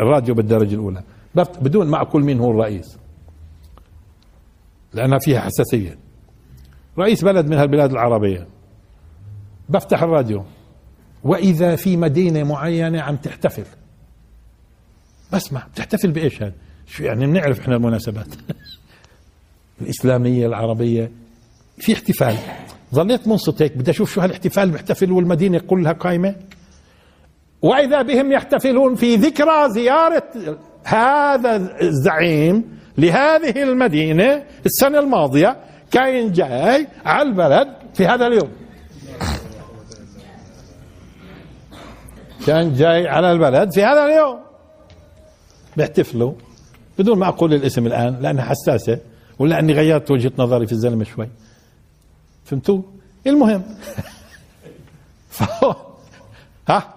الراديو بالدرجة الأولى. بدون ما أقول مين هو الرئيس لأنها فيها حساسية. رئيس بلد من هالبلاد العربية. بفتح الراديو. وإذا في مدينة معينة عم تحتفل. بسمع. بتحتفل بإيش هذا شو يعني بنعرف إحنا المناسبات؟ الإسلامية العربية. في احتفال. ظليت منصت هيك بدي أشوف شو هالاحتفال بيحتفل والمدينة كلها قايمة. وإذا بهم يحتفلون في ذكرى زيارة هذا الزعيم لهذه المدينة السنة الماضية كان جاي على البلد في هذا اليوم. كان جاي على البلد في هذا اليوم. بيحتفلوا. بدون ما أقول الاسم الآن لأنها حساسة ولا أني غيرت وجهة نظري في الزلمة شوي. فهمتوا؟ المهم. ها؟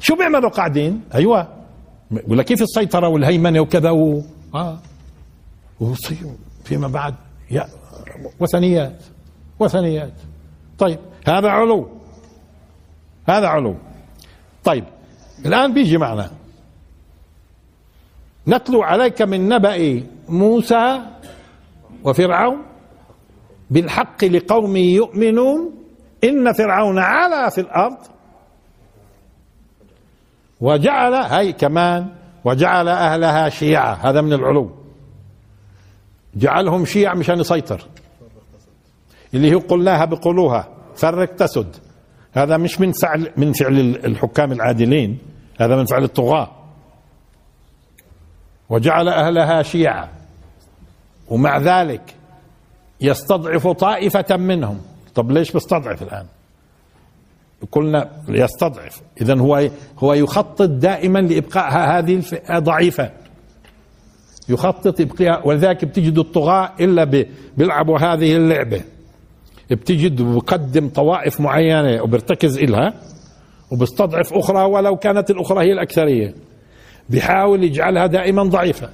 شو بيعملوا قاعدين؟ أيوه. ولا كيف السيطرة والهيمنة وكذا و... آه. فيما بعد. يا وثنيات. وثنيات. طيب هذا علو. هذا علو. طيب الآن بيجي معنا. نتلو عليك من نبأ موسى وفرعون بالحق لقوم يؤمنون إن فرعون علا في الأرض. وجعل هي كمان وجعل أهلها شيعة هذا من العلو. جعلهم شيع مشان يسيطر. اللي هي قلناها بقولوها فرق تسد. هذا مش من فعل من فعل الحكام العادلين هذا من فعل الطغاة. وجعل أهلها شيعة. ومع ذلك يستضعف طائفة منهم. طب ليش بيستضعف الآن؟ قلنا يستضعف اذا هو هو يخطط دائما لإبقاء هذه الفئة ضعيفه يخطط ابقاء ولذلك بتجد الطغاة إلا بيلعبوا هذه اللعبة. بتجد بقدم طوائف معينة وبرتكز إلها وبستضعف أخرى ولو كانت الأخرى هي الأكثرية. بيحاول يجعلها دائما ضعيفة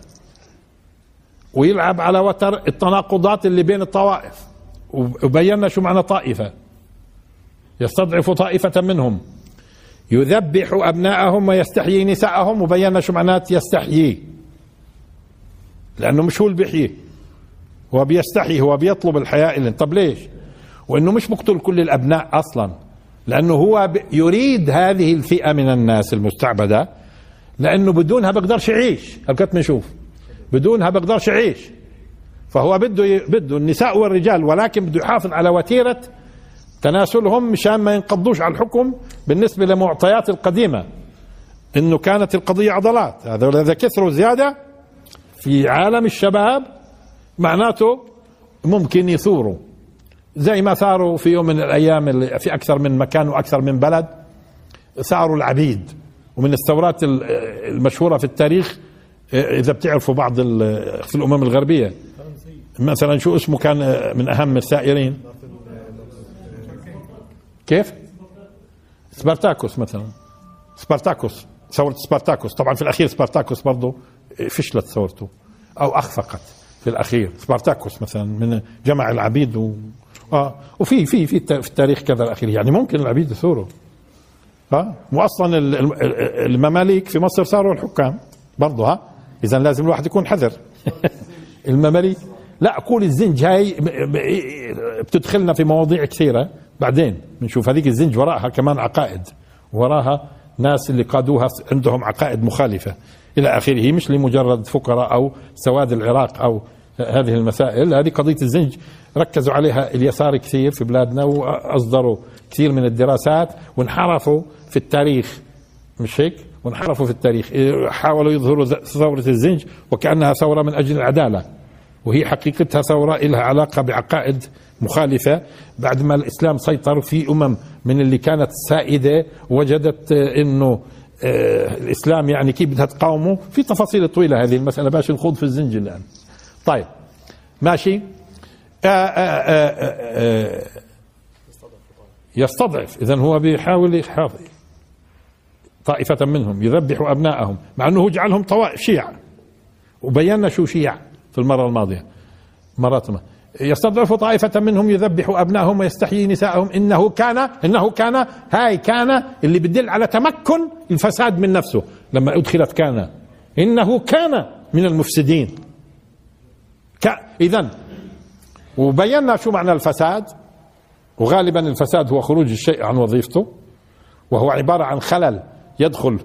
ويلعب على وتر التناقضات اللي بين الطوائف. وبينا شو معنى طائفة؟ يستضعف طائفة منهم. يذبح أبناءهم ويستحيي نساءهم وبينا شو معنات يستحيي؟ لأنه مش هو اللي بيحيي. هو بيستحي هو بيطلب الحياة طب ليش؟ وإنه مش مقتل كل الأبناء أصلا لأنه هو يريد هذه الفئة من الناس المستعبدة لأنه بدونها بقدرش يعيش. هلقت بنشوف. بدونها بقدرش يعيش. فهو بده بده النساء والرجال ولكن بده يحافظ على وتيرة تناسلهم مشان ما ينقضوش على الحكم بالنسبة لمعطيات القديمة. إنه كانت القضية عضلات. هذا اذا كثروا زيادة في عالم الشباب معناته ممكن يثوروا. زي ما ثاروا في يوم من الأيام في أكثر من مكان وأكثر من بلد ثاروا العبيد. ومن الثورات المشهورة في التاريخ إذا بتعرفوا بعض في الأمم الغربية. مثلا شو اسمه كان من أهم الثائرين كيف؟ سبارتاكوس مثلا. سبارتاكوس ثورة سبارتاكوس. طبعا في الأخير سبارتاكوس برضه فشلت ثورته أو أخفقت في الأخير. سبارتاكوس مثلا من جمع العبيد و... آه وفي في في في التاريخ كذا الأخير. يعني ممكن العبيد يثوروا ها؟ واصلا المماليك في مصر صاروا الحكام برضه ها؟ اذا لازم الواحد يكون حذر. المماليك لا أقول الزنج هاي بتدخلنا في مواضيع كثيرة. بعدين بنشوف هذيك الزنج وراءها كمان عقائد وراها ناس اللي قادوها عندهم عقائد مخالفة. إلى آخره مش لمجرد فقراء أو سواد العراق أو هذه المسائل هذه قضية الزنج ركزوا عليها اليسار كثير في بلادنا وأصدروا كثير من الدراسات وانحرفوا في التاريخ مش هيك؟ وانحرفوا في التاريخ. حاولوا يظهروا ثورة الزنج وكأنها ثورة من أجل العدالة. وهي حقيقتها ثورة لها علاقة بعقائد مخالفة. بعد ما الإسلام سيطر في أمم من اللي كانت سائدة وجدت إنه آه، الإسلام يعني كيف بدها تقاومه. في تفاصيل طويلة هذه المسألة باش نخوض في الزنج الآن. طيب ماشي. آآ آه، آآ آه، يستضعف. اذا هو بيحاول يحافظ. طائفة منهم يذبح أبناءهم مع أنه جعلهم طوائف شيعة. وبينا شو شيع في المرة الماضية. مرات ما. يستضعف طائفة منهم يذبح أبنائهم ويستحيي نساءهم. إنه كان إنه كان هاي كان اللي بدل على تمكن الفساد من نفسه. لما أدخلت كان. إنه كان من المفسدين. إذا وبينا شو معنى الفساد؟ وغالبا الفساد هو خروج الشيء عن وظيفته وهو عبارة عن خلل. يدخل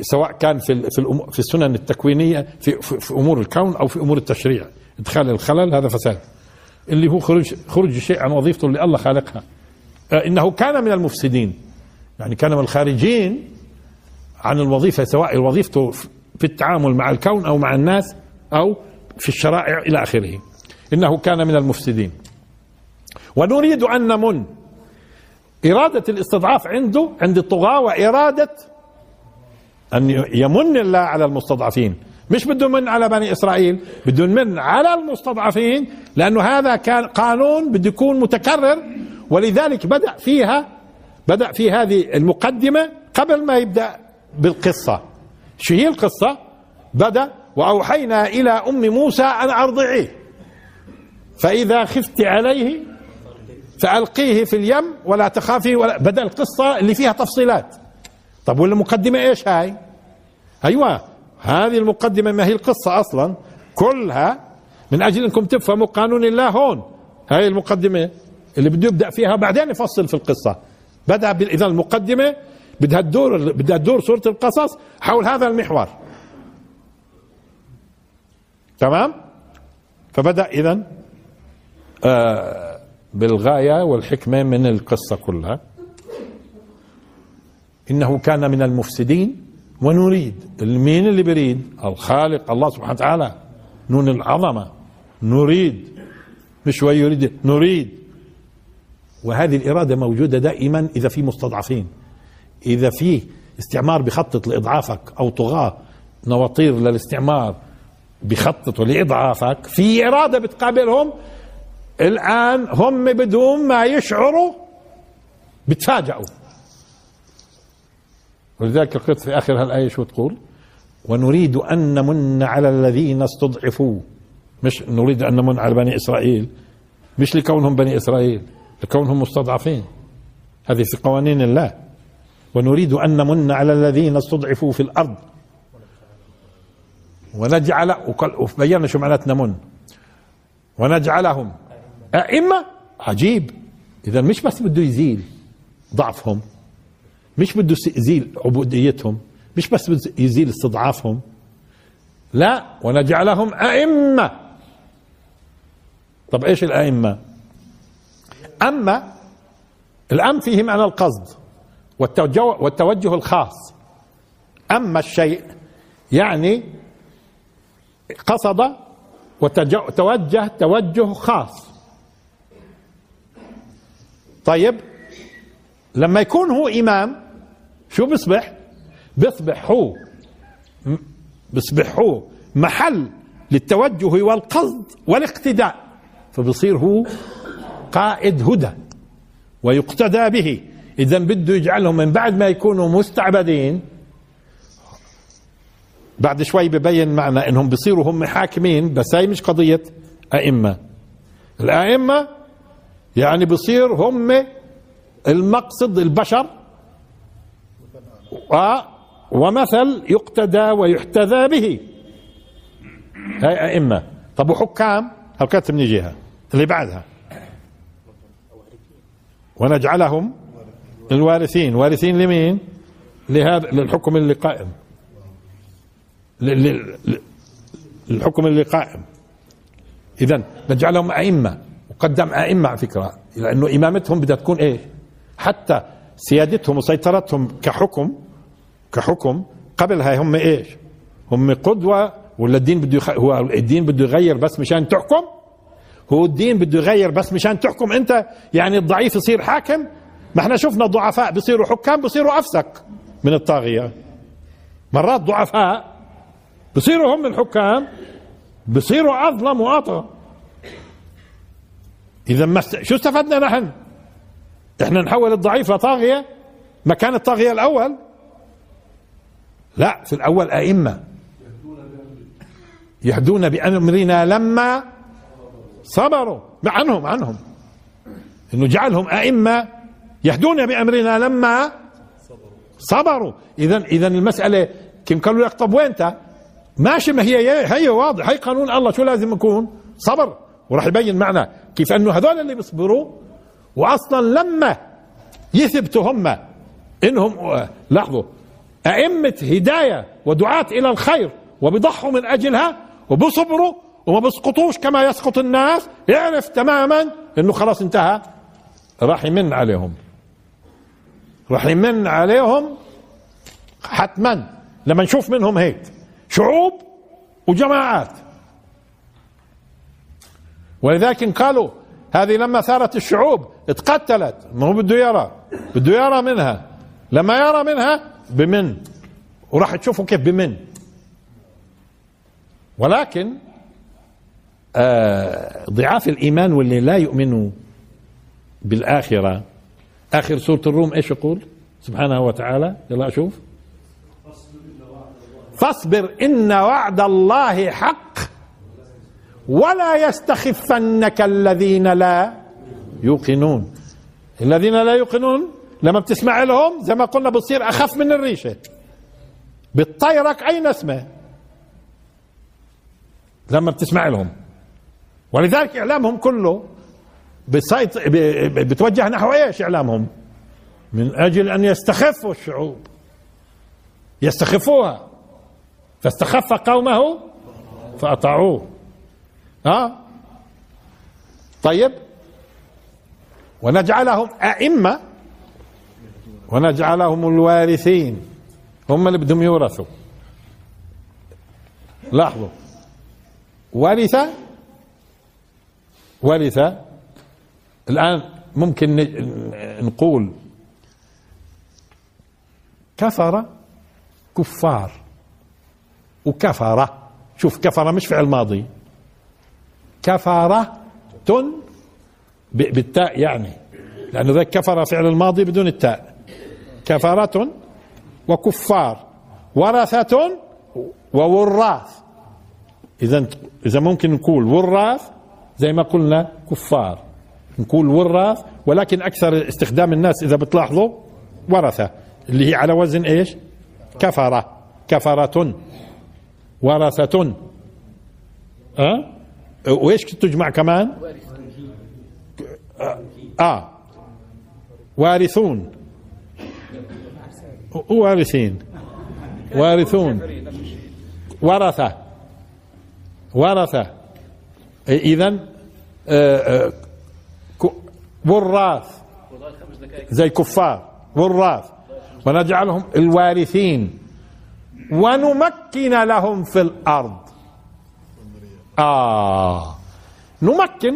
سواء كان في في في السنن التكوينية في, في أمور الكون أو في أمور التشريع. إدخال الخلل هذا فساد. اللي هو خروج خروج الشيء عن وظيفته اللي الله خالقها. آه، إنه كان من المفسدين. يعني كان من الخارجين عن الوظيفة سواء وظيفته في التعامل مع الكون أو مع الناس أو في الشرائع إلى آخره. إنه كان من المفسدين. ونريد أن نمن. إرادة الاستضعاف عنده عند الطغاة وإرادة أن يمن الله على المستضعفين. مش بده من على بني إسرائيل بده من على المستضعفين لأنه هذا كان قانون بده يكون متكرر. ولذلك بدأ فيها بدأ في هذه المقدمة قبل ما يبدأ بالقصة. شو هي القصة؟ بدأ وأوحينا إلى أم موسى أن أرضعيه. فإذا خفت عليه فألقيه في اليم ولا تخافي ولا بدأ القصة اللي فيها تفصيلات. طب والمقدمة إيش هاي؟ أيوه هذه المقدمة ما هي القصة أصلا. كلها من أجل أنكم تفهموا قانون الله هون. هاي المقدمة اللي بده يبدأ فيها بعدين يفصل في القصة. بدأ إذا المقدمة بدها تدور بدها تدور سورة القصص حول هذا المحور. تمام؟ فبدأ إذا آه بالغاية والحكمة من القصة كلها. إنه كان من المفسدين ونريد مين اللي بيريد؟ الخالق الله سبحانه وتعالى. نون العظمة. نريد. مش يريد نريد. وهذه الإرادة موجودة دائما إذا في مستضعفين. إذا في استعمار بخطط لإضعافك أو طغاة نواطير للاستعمار بخططوا لإضعافك في إرادة بتقابلهم. الآن هم بدون ما يشعروا بتفاجئوا ولذلك قلت في آخر هالآية شو تقول؟ ونريد أن نمن على الذين استضعفوا. مش نريد أن نمن على بني إسرائيل. مش لكونهم بني إسرائيل لكونهم مستضعفين. هذه في قوانين الله. ونريد أن نمن على الذين استضعفوا في الأرض. ونجعل وبينا شو معنات نمن. ونجعلهم أئمة؟ عجيب. إذا مش بس بده يزيل ضعفهم. مش بده يزيل عبوديتهم مش بس بده يزيل استضعافهم. لا ونجعلهم أئمة. طب إيش الأئمة؟ أما الأم فيه معنى القصد والتوجه, والتوجه الخاص. أما الشيء يعني قصد وتوجه توجه خاص. طيب لما يكون هو إمام شو بيصبح؟ بيصبح هو بيصبح هو محل للتوجه والقصد والاقتداء. فبصير هو قائد هدى ويقتدى به. إذا بده يجعلهم من بعد ما يكونوا مستعبدين. بعد شوي ببين معنا إنهم بصيروا هم حاكمين بس هي مش قضية أئمة. الأئمة يعني بصير هم المقصد البشر. ومثل يقتدى ويحتذى به. هاي أئمة. طب وحكام؟ هل من جهة. اللي بعدها. ونجعلهم الوارثين. وارثين لمين؟ لهذا للحكم اللي قائم. للحكم اللي قائم. اذا نجعلهم أئمة. وقدم أئمة على فكرة. لأنه إمامتهم بدها تكون إيش حتى سيادتهم وسيطرتهم كحكم كحكم قبل هاي هم إيش؟ هم قدوة ولا الدين بده يخ... هو الدين بده يغير بس مشان تحكم؟ هو الدين بده يغير بس مشان تحكم أنت؟ يعني الضعيف يصير حاكم؟ ما إحنا شفنا الضعفاء بيصيروا حكام بيصيروا أفسك من الطاغية. مرات ضعفاء بصيروا هم الحكام بصيروا أظلم واطغى إذا ما شو استفدنا نحن؟ إحنا نحول الضعيف لطاغيه مكان الطاغية الأول؟ لا في الأول أئمة. يهدون بامرنا لما صبروا. عنهم عنهم. إنه جعلهم أئمة يهدون بأمرنا لما صبروا. اذا اذا المسألة كم قالوا لك طب وين انت ماشي ما هي هي واضح. هي قانون الله شو لازم يكون؟ صبر. وراح يبين معنا كيف أنه هذول اللي بيصبروا واصلا لما يثبتوا هم إنهم لاحظوا أئمة هداية ودعاة إلى الخير وبيضحوا من أجلها وبصبروا وما بيسقطوش كما يسقط الناس يعرف تماما إنه خلاص انتهى. راح يمن عليهم. راح يمن عليهم حتما. لما نشوف منهم هيك شعوب وجماعات. ولذلك قالوا هذه لما ثارت الشعوب اتقتلت. ما هو بده يرى. بده يرى منها. لما يرى منها بمن. وراح تشوفوا كيف بمن. ولكن آه ضعاف الإيمان واللي لا يؤمنوا بالآخرة. آخر سورة الروم إيش يقول؟ سبحانه وتعالى. يلا أشوف. فاصبر إن وعد الله حق. ولا يستخفنك الذين لا يوقنون. الذين لا يوقنون لما بتسمع لهم زي ما قلنا بتصير أخف من الريشة. بتطيرك أي نسمة. لما بتسمع لهم. ولذلك إعلامهم كله بسيط بتوجه نحو إيش إعلامهم؟ من أجل أن يستخفوا الشعوب. يستخفوها. فاستخف قومه فأطاعوه. ها؟ طيب. ونجعلهم أئمة. ونجعلهم الوارثين. هم اللي بدهم يورثوا. لاحظوا. ورث ورث الآن ممكن نقول كفر كفار. وكفر. شوف كفر مش فعل ماضي. كفرة ب- بالتاء يعني. لأنه ذاك كفر فعل الماضي بدون التاء. كفرة وكفار. ورثة ووراث. إذا إذا ممكن نقول وراث زي ما قلنا كفار. نقول وراث ولكن أكثر استخدام الناس إذا بتلاحظوا ورثة. اللي هي على وزن إيش؟ كفرة كفرة ورثة. أه؟ وإيش تجمع كمان؟ آه. وارثون. وارثين وارثون. ورثة. ورثة. إذا وراث. زي كفار. وراث. ونجعلهم الوارثين. ونمكن لهم في الأرض. آه. نمكن.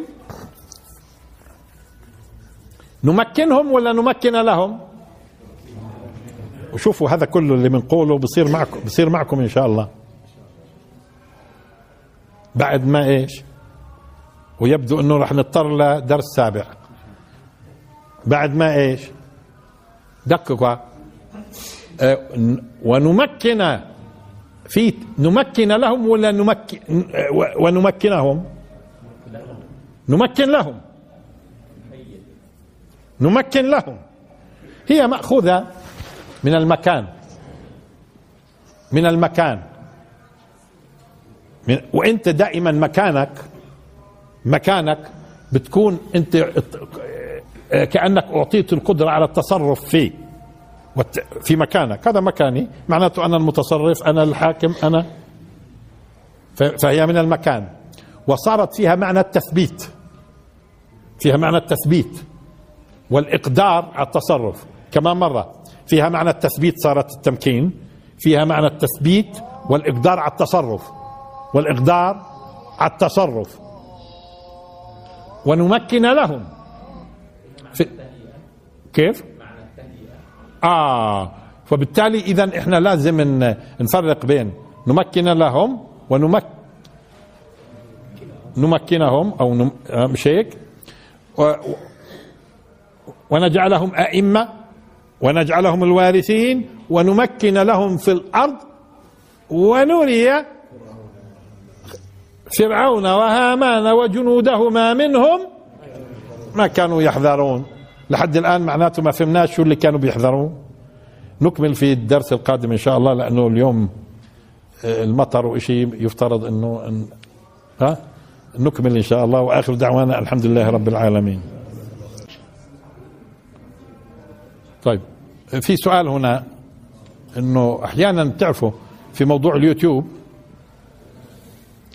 نمكنهم ولا نمكن لهم؟ وشوفوا هذا كله اللي بنقوله بصير معكم بصير معكم إن شاء الله. بعد ما إيش؟ ويبدو إنه رح نضطر لدرس سابع. بعد ما إيش؟ دققوا. آه، ونمكن في نمكن لهم ولا نمكن ونمكنهم؟ نمكن لهم. نمكن لهم. هي مأخوذة من المكان. من المكان. من وإنت دائما مكانك مكانك بتكون انت كأنك أعطيت القدرة على التصرف فيه في مكانك. هذا مكاني. معناته أنا المتصرف أنا الحاكم أنا ف- فهي من المكان. وصارت فيها معنى التثبيت. فيها معنى التثبيت. والإقدار على التصرف. كمان مرة. فيها معنى التثبيت صارت التمكين. فيها معنى التثبيت والإقدار على التصرف. والإقدار على التصرف. ونمكن لهم. في كيف؟ آه. فبالتالي اذا إحنا لازم نفرق بين نمكن لهم ونمك نمكنهم أو نم... آه، مش هيك و... ونجعلهم أئمة ونجعلهم الوارثين ونمكن لهم في الأرض ونري فرعون وهامان وجنودهما منهم ما كانوا يحذرون. لحد الآن معناته ما فهمناش شو اللي كانوا بيحذرون نكمل في الدرس القادم إن شاء الله لأنه اليوم آه، المطر وإشي يفترض أنه إن ها؟ نكمل إن شاء الله وآخر دعوانا الحمد لله رب العالمين. طيب في سؤال هنا إنه أحيانا تعرفوا في موضوع اليوتيوب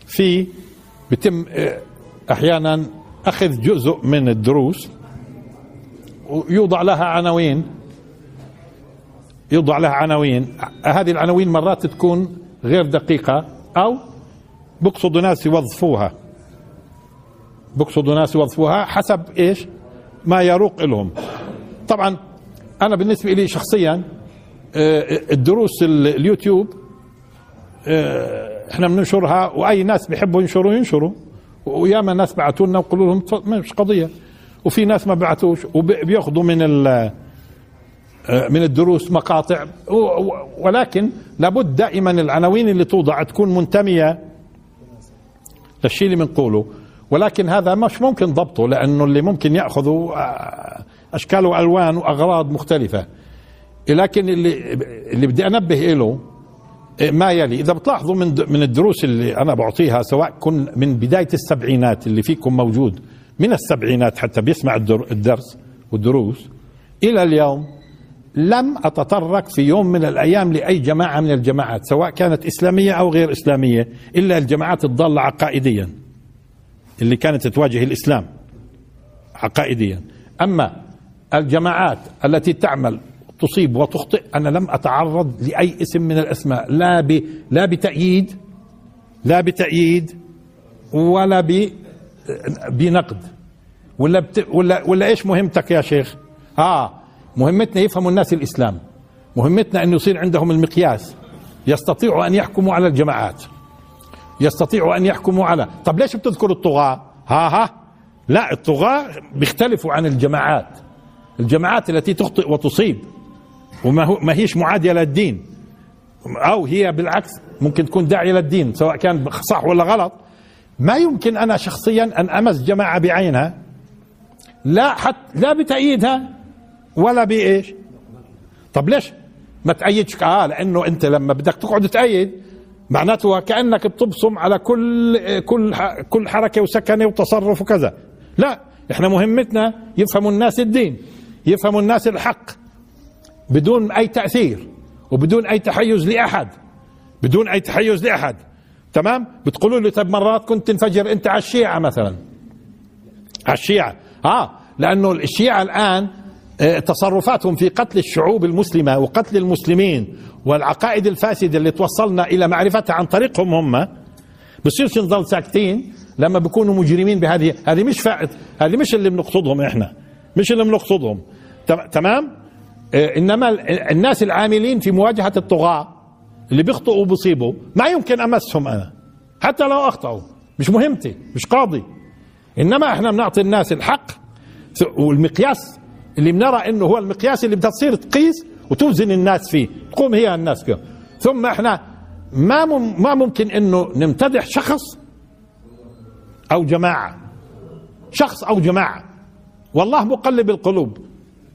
في بتم آه، أحيانا أخذ جزء من الدروس ويوضع لها عناوين. يوضع لها عناوين. هذه العناوين مرات تكون غير دقيقة أو بقصدوا ناس يوظفوها. بقصدوا ناس يوظفوها حسب إيش؟ ما يروق لهم. طبعا أنا بالنسبة لي شخصيا آه، الدروس ال- اليوتيوب آه، إحنا بننشرها وأي ناس بيحبوا ينشروا ينشروا وياما ناس بعثوا لنا وقالوا لهم مش قضية. وفي ناس ما بعثوش وبياخذوا من ال من الدروس مقاطع. ولكن لابد دائما العناوين اللي توضع تكون منتمية للشيء اللي بنقوله. ولكن هذا مش ممكن ضبطه لأنه اللي ممكن ياخذوا آه، أشكال وألوان وأغراض مختلفة. لكن اللي اللي بدي أنبه له ما يلي. إذا بتلاحظوا من من الدروس اللي أنا بعطيها سواء كن من بداية السبعينات اللي فيكم موجود من السبعينات حتى بيسمع الدر- الدرس والدروس إلى اليوم لم أتطرق في يوم من الأيام لأي جماعة من الجماعات سواء كانت إسلامية أو غير إسلامية إلا الجماعات الضالة عقائديا اللي كانت تواجه الإسلام عقائديا. أما الجماعات التي تعمل تصيب وتخطئ أنا لم أتعرض لأي اسم من الأسماء لا ب لا بتأييد لا بتأييد ولا ب بنقد. ولا بت... ولا ولا إيش مهمتك يا شيخ؟ آه مهمتنا يفهموا الناس الإسلام. مهمتنا أن يصير عندهم المقياس. يستطيعوا أن يحكموا على الجماعات. يستطيعوا أن يحكموا على طب ليش بتذكر الطغاة؟ ها ها. لا الطغاة بيختلفوا عن الجماعات. الجماعات التي تخطئ وتصيب. وما هو ما هيش معادية للدين أو هي بالعكس ممكن تكون داعية للدين سواء كان صح ولا غلط. ما يمكن أنا شخصيا أن أمس جماعة بعينها؟ لا حتى لا بتأييدها ولا بإيش؟ طب ليش؟ ما تأيدش؟ آه لأنه أنت لما بدك تقعد تأيد معناته كأنك بتبصم على كل كل كل حركة وسكنة وتصرف وكذا. لا إحنا مهمتنا يفهموا الناس الدين يفهموا الناس الحق بدون أي تأثير وبدون أي تحيز لأحد بدون أي تحيز لأحد. تمام؟ بتقولوا لي طيب مرات كنت تنفجر انت على الشيعة مثلا. على الشيعة. آه لأنه الشيعة الآن آه، تصرفاتهم في قتل الشعوب المسلمة وقتل المسلمين والعقائد الفاسدة اللي توصلنا إلى معرفتها عن طريقهم هم بصيرش نضل ساكتين لما بيكونوا مجرمين بهذه هذه مش فائد هذه مش اللي بنقصدهم إحنا. مش اللي بنقصدهم. تمام؟ آه، إنما الناس العاملين في مواجهة الطغاة اللي بيخطئوا وبيصيبوا ما يمكن أمسهم أنا. حتى لو أخطأوا. مش مهمتي مش قاضي. إنما إحنا بنعطي الناس الحق والمقياس اللي بنرى إنه هو المقياس اللي بدها تصير تقيس وتوزن الناس فيه تقوم هي الناس فيه ثم إحنا ما ما ممكن إنه نمتدح شخص أو جماعة. شخص أو جماعة. والله مقلب القلوب.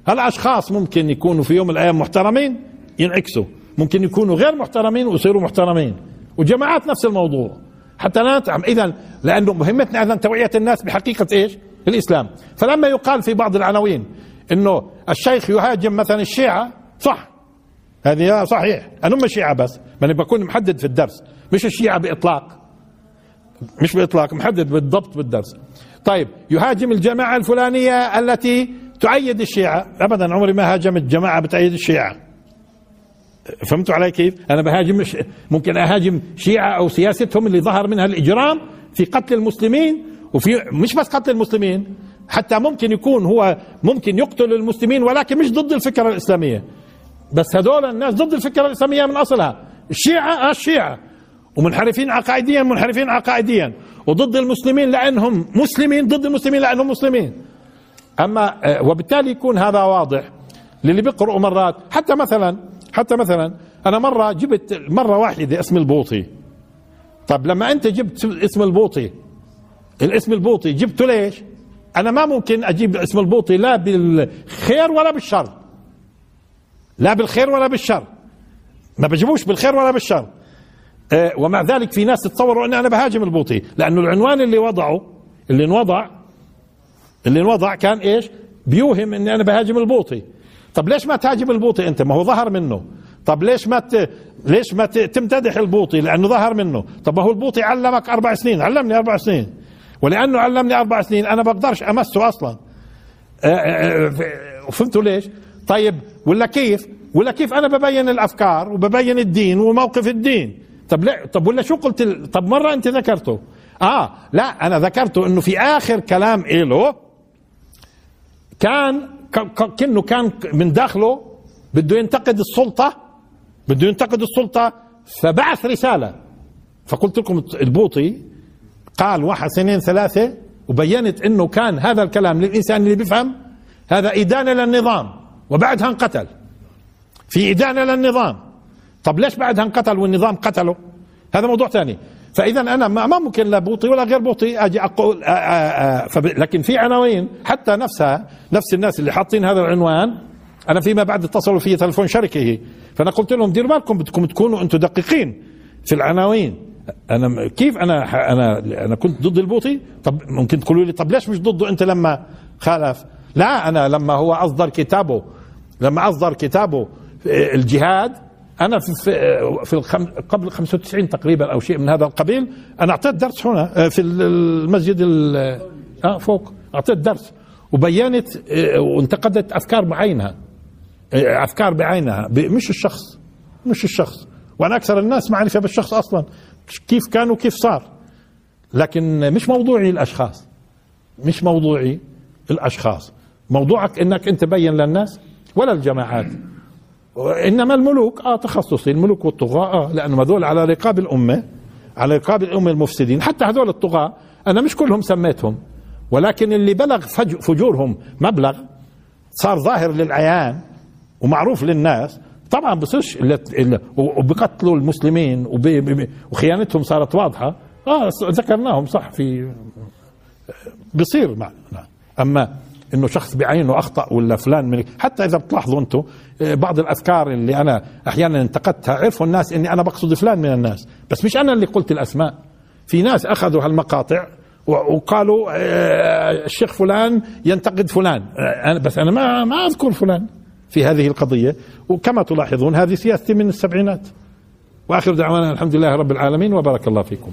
هالأشخاص ممكن يكونوا في يوم من الأيام محترمين ينعكسوا. ممكن يكونوا غير محترمين ويصيروا محترمين. وجماعات نفس الموضوع. حتى لا نتعم اذا لأنه مهمتنا اذا توعية الناس بحقيقة إيش؟ الإسلام. فلما يقال في بعض العناوين إنه الشيخ يهاجم مثلا الشيعة صح. هذه صحيح. أنا هم الشيعه بس. ما أنا بكون محدد في الدرس. مش الشيعة بإطلاق. مش بإطلاق. محدد بالضبط بالدرس. طيب. يهاجم الجماعة الفلانية التي تؤيد الشيعة. ابدا عمري ما هاجمت جماعة بتأيد الشيعة. فهمتوا علي كيف؟ أنا بهاجم ممكن أهاجم شيعة أو سياستهم اللي ظهر منها الإجرام في قتل المسلمين وفي مش بس قتل المسلمين حتى ممكن يكون هو ممكن يقتل المسلمين ولكن مش ضد الفكرة الإسلامية. بس هذول الناس ضد الفكرة الإسلامية من أصلها. الشيعة الشيعة. ومنحرفين عقائديا منحرفين عقائديا. وضد المسلمين لأنهم مسلمين ضد المسلمين لأنهم مسلمين. أما آه، وبالتالي يكون هذا واضح للي بيقرأوا مرات. حتى مثلا حتى مثلا أنا مرة جبت مرة واحدة اسم البوطي. طب لما أنت جبت اسم البوطي الاسم البوطي جبته ليش؟ أنا ما ممكن أجيب اسم البوطي لا بالخير ولا بالشر. لا بالخير ولا بالشر. ما بجيبوش بالخير ولا بالشر. أه ومع ذلك في ناس تتصوروا اني أنا بهاجم البوطي. لأنه العنوان اللي وضعه اللي انوضع اللي انوضع كان إيش؟ بيوهم إني أنا بهاجم البوطي. طب ليش ما تهاجم البوطي انت؟ ما هو ظهر منه. طب ليش ما ت... ليش ما ت... تمتدح البوطي؟ لأنه ظهر منه. طب ما هو البوطي علمك أربع سنين. علمني أربع سنين. ولأنه علمني أربع سنين أنا بقدرش أمسه أصلا. آه، آه، آه، فهمتوا ليش؟ طيب ولا كيف؟ ولا كيف أنا ببين الأفكار وببين الدين وموقف الدين؟ طب لا طب ولا شو قلت طب مرة أنت ذكرته؟ آه لا أنا ذكرته إنه في آخر كلام له كان كأنه كان من داخله بده ينتقد السلطة بده ينتقد السلطة فبعث رسالة. فقلت لكم البوطي قال واحد سنين ثلاثة وبينت إنه كان هذا الكلام للإنسان اللي بيفهم هذا إدانة للنظام وبعدها انقتل. في إدانة للنظام. طب ليش بعدها انقتل والنظام قتله؟ هذا موضوع ثاني. فاذا أنا ما ممكن لا بوطي ولا غير بوطي أجي أقول آآ آآ فب... لكن في عناوين حتى نفسها نفس الناس اللي حاطين هذا العنوان أنا فيما بعد اتصلوا في تلفون شركه فأنا قلت لهم ديروا بالكم بدكم تكونوا أنتم دقيقين في العناوين. أنا كيف أنا أنا أنا كنت ضد البوطي؟ طب ممكن تقولوا لي طب ليش مش ضده أنت لما خالف؟ لا أنا لما هو أصدر كتابه لما أصدر كتابه الجهاد أنا في في الخم قبل 95 تقريبا أو شيء من هذا القبيل أنا أعطيت درس هنا في المسجد آه فوق. أعطيت درس. وبينت وانتقدت أفكار بعينها. أفكار بعينها. مش الشخص. مش الشخص. وأنا أكثر الناس معرفه بالشخص أصلا. كيف كان وكيف صار. لكن مش موضوعي الأشخاص. مش موضوعي الأشخاص. موضوعك إنك أنت تبين للناس ولا الجماعات. انما الملوك آه تخصصي الملوك والطغاة آه لأنه هذول على رقاب الأمة على رقاب الأمة المفسدين. حتى هذول الطغاة أنا مش كلهم سميتهم ولكن اللي بلغ فجورهم مبلغ صار ظاهر للعيان ومعروف للناس. طبعا بصيرش وبقتلوا المسلمين وخيانتهم صارت واضحة. آه ذكرناهم صح في بصير مع أما إنه شخص بعينه أخطأ ولا فلان من حتى إذا بتلاحظوا أنتم آه، بعض الأذكار اللي أنا أحيانا انتقدتها عرفوا الناس إني أنا بقصد فلان من الناس بس مش أنا اللي قلت الأسماء. في ناس أخذوا هالمقاطع وقالوا آه، الشيخ فلان ينتقد فلان. آه، بس أنا ما ما أذكر فلان في هذه القضية. وكما تلاحظون هذه سياستي من السبعينات. وآخر دعوانا الحمد لله رب العالمين وبارك الله فيكم.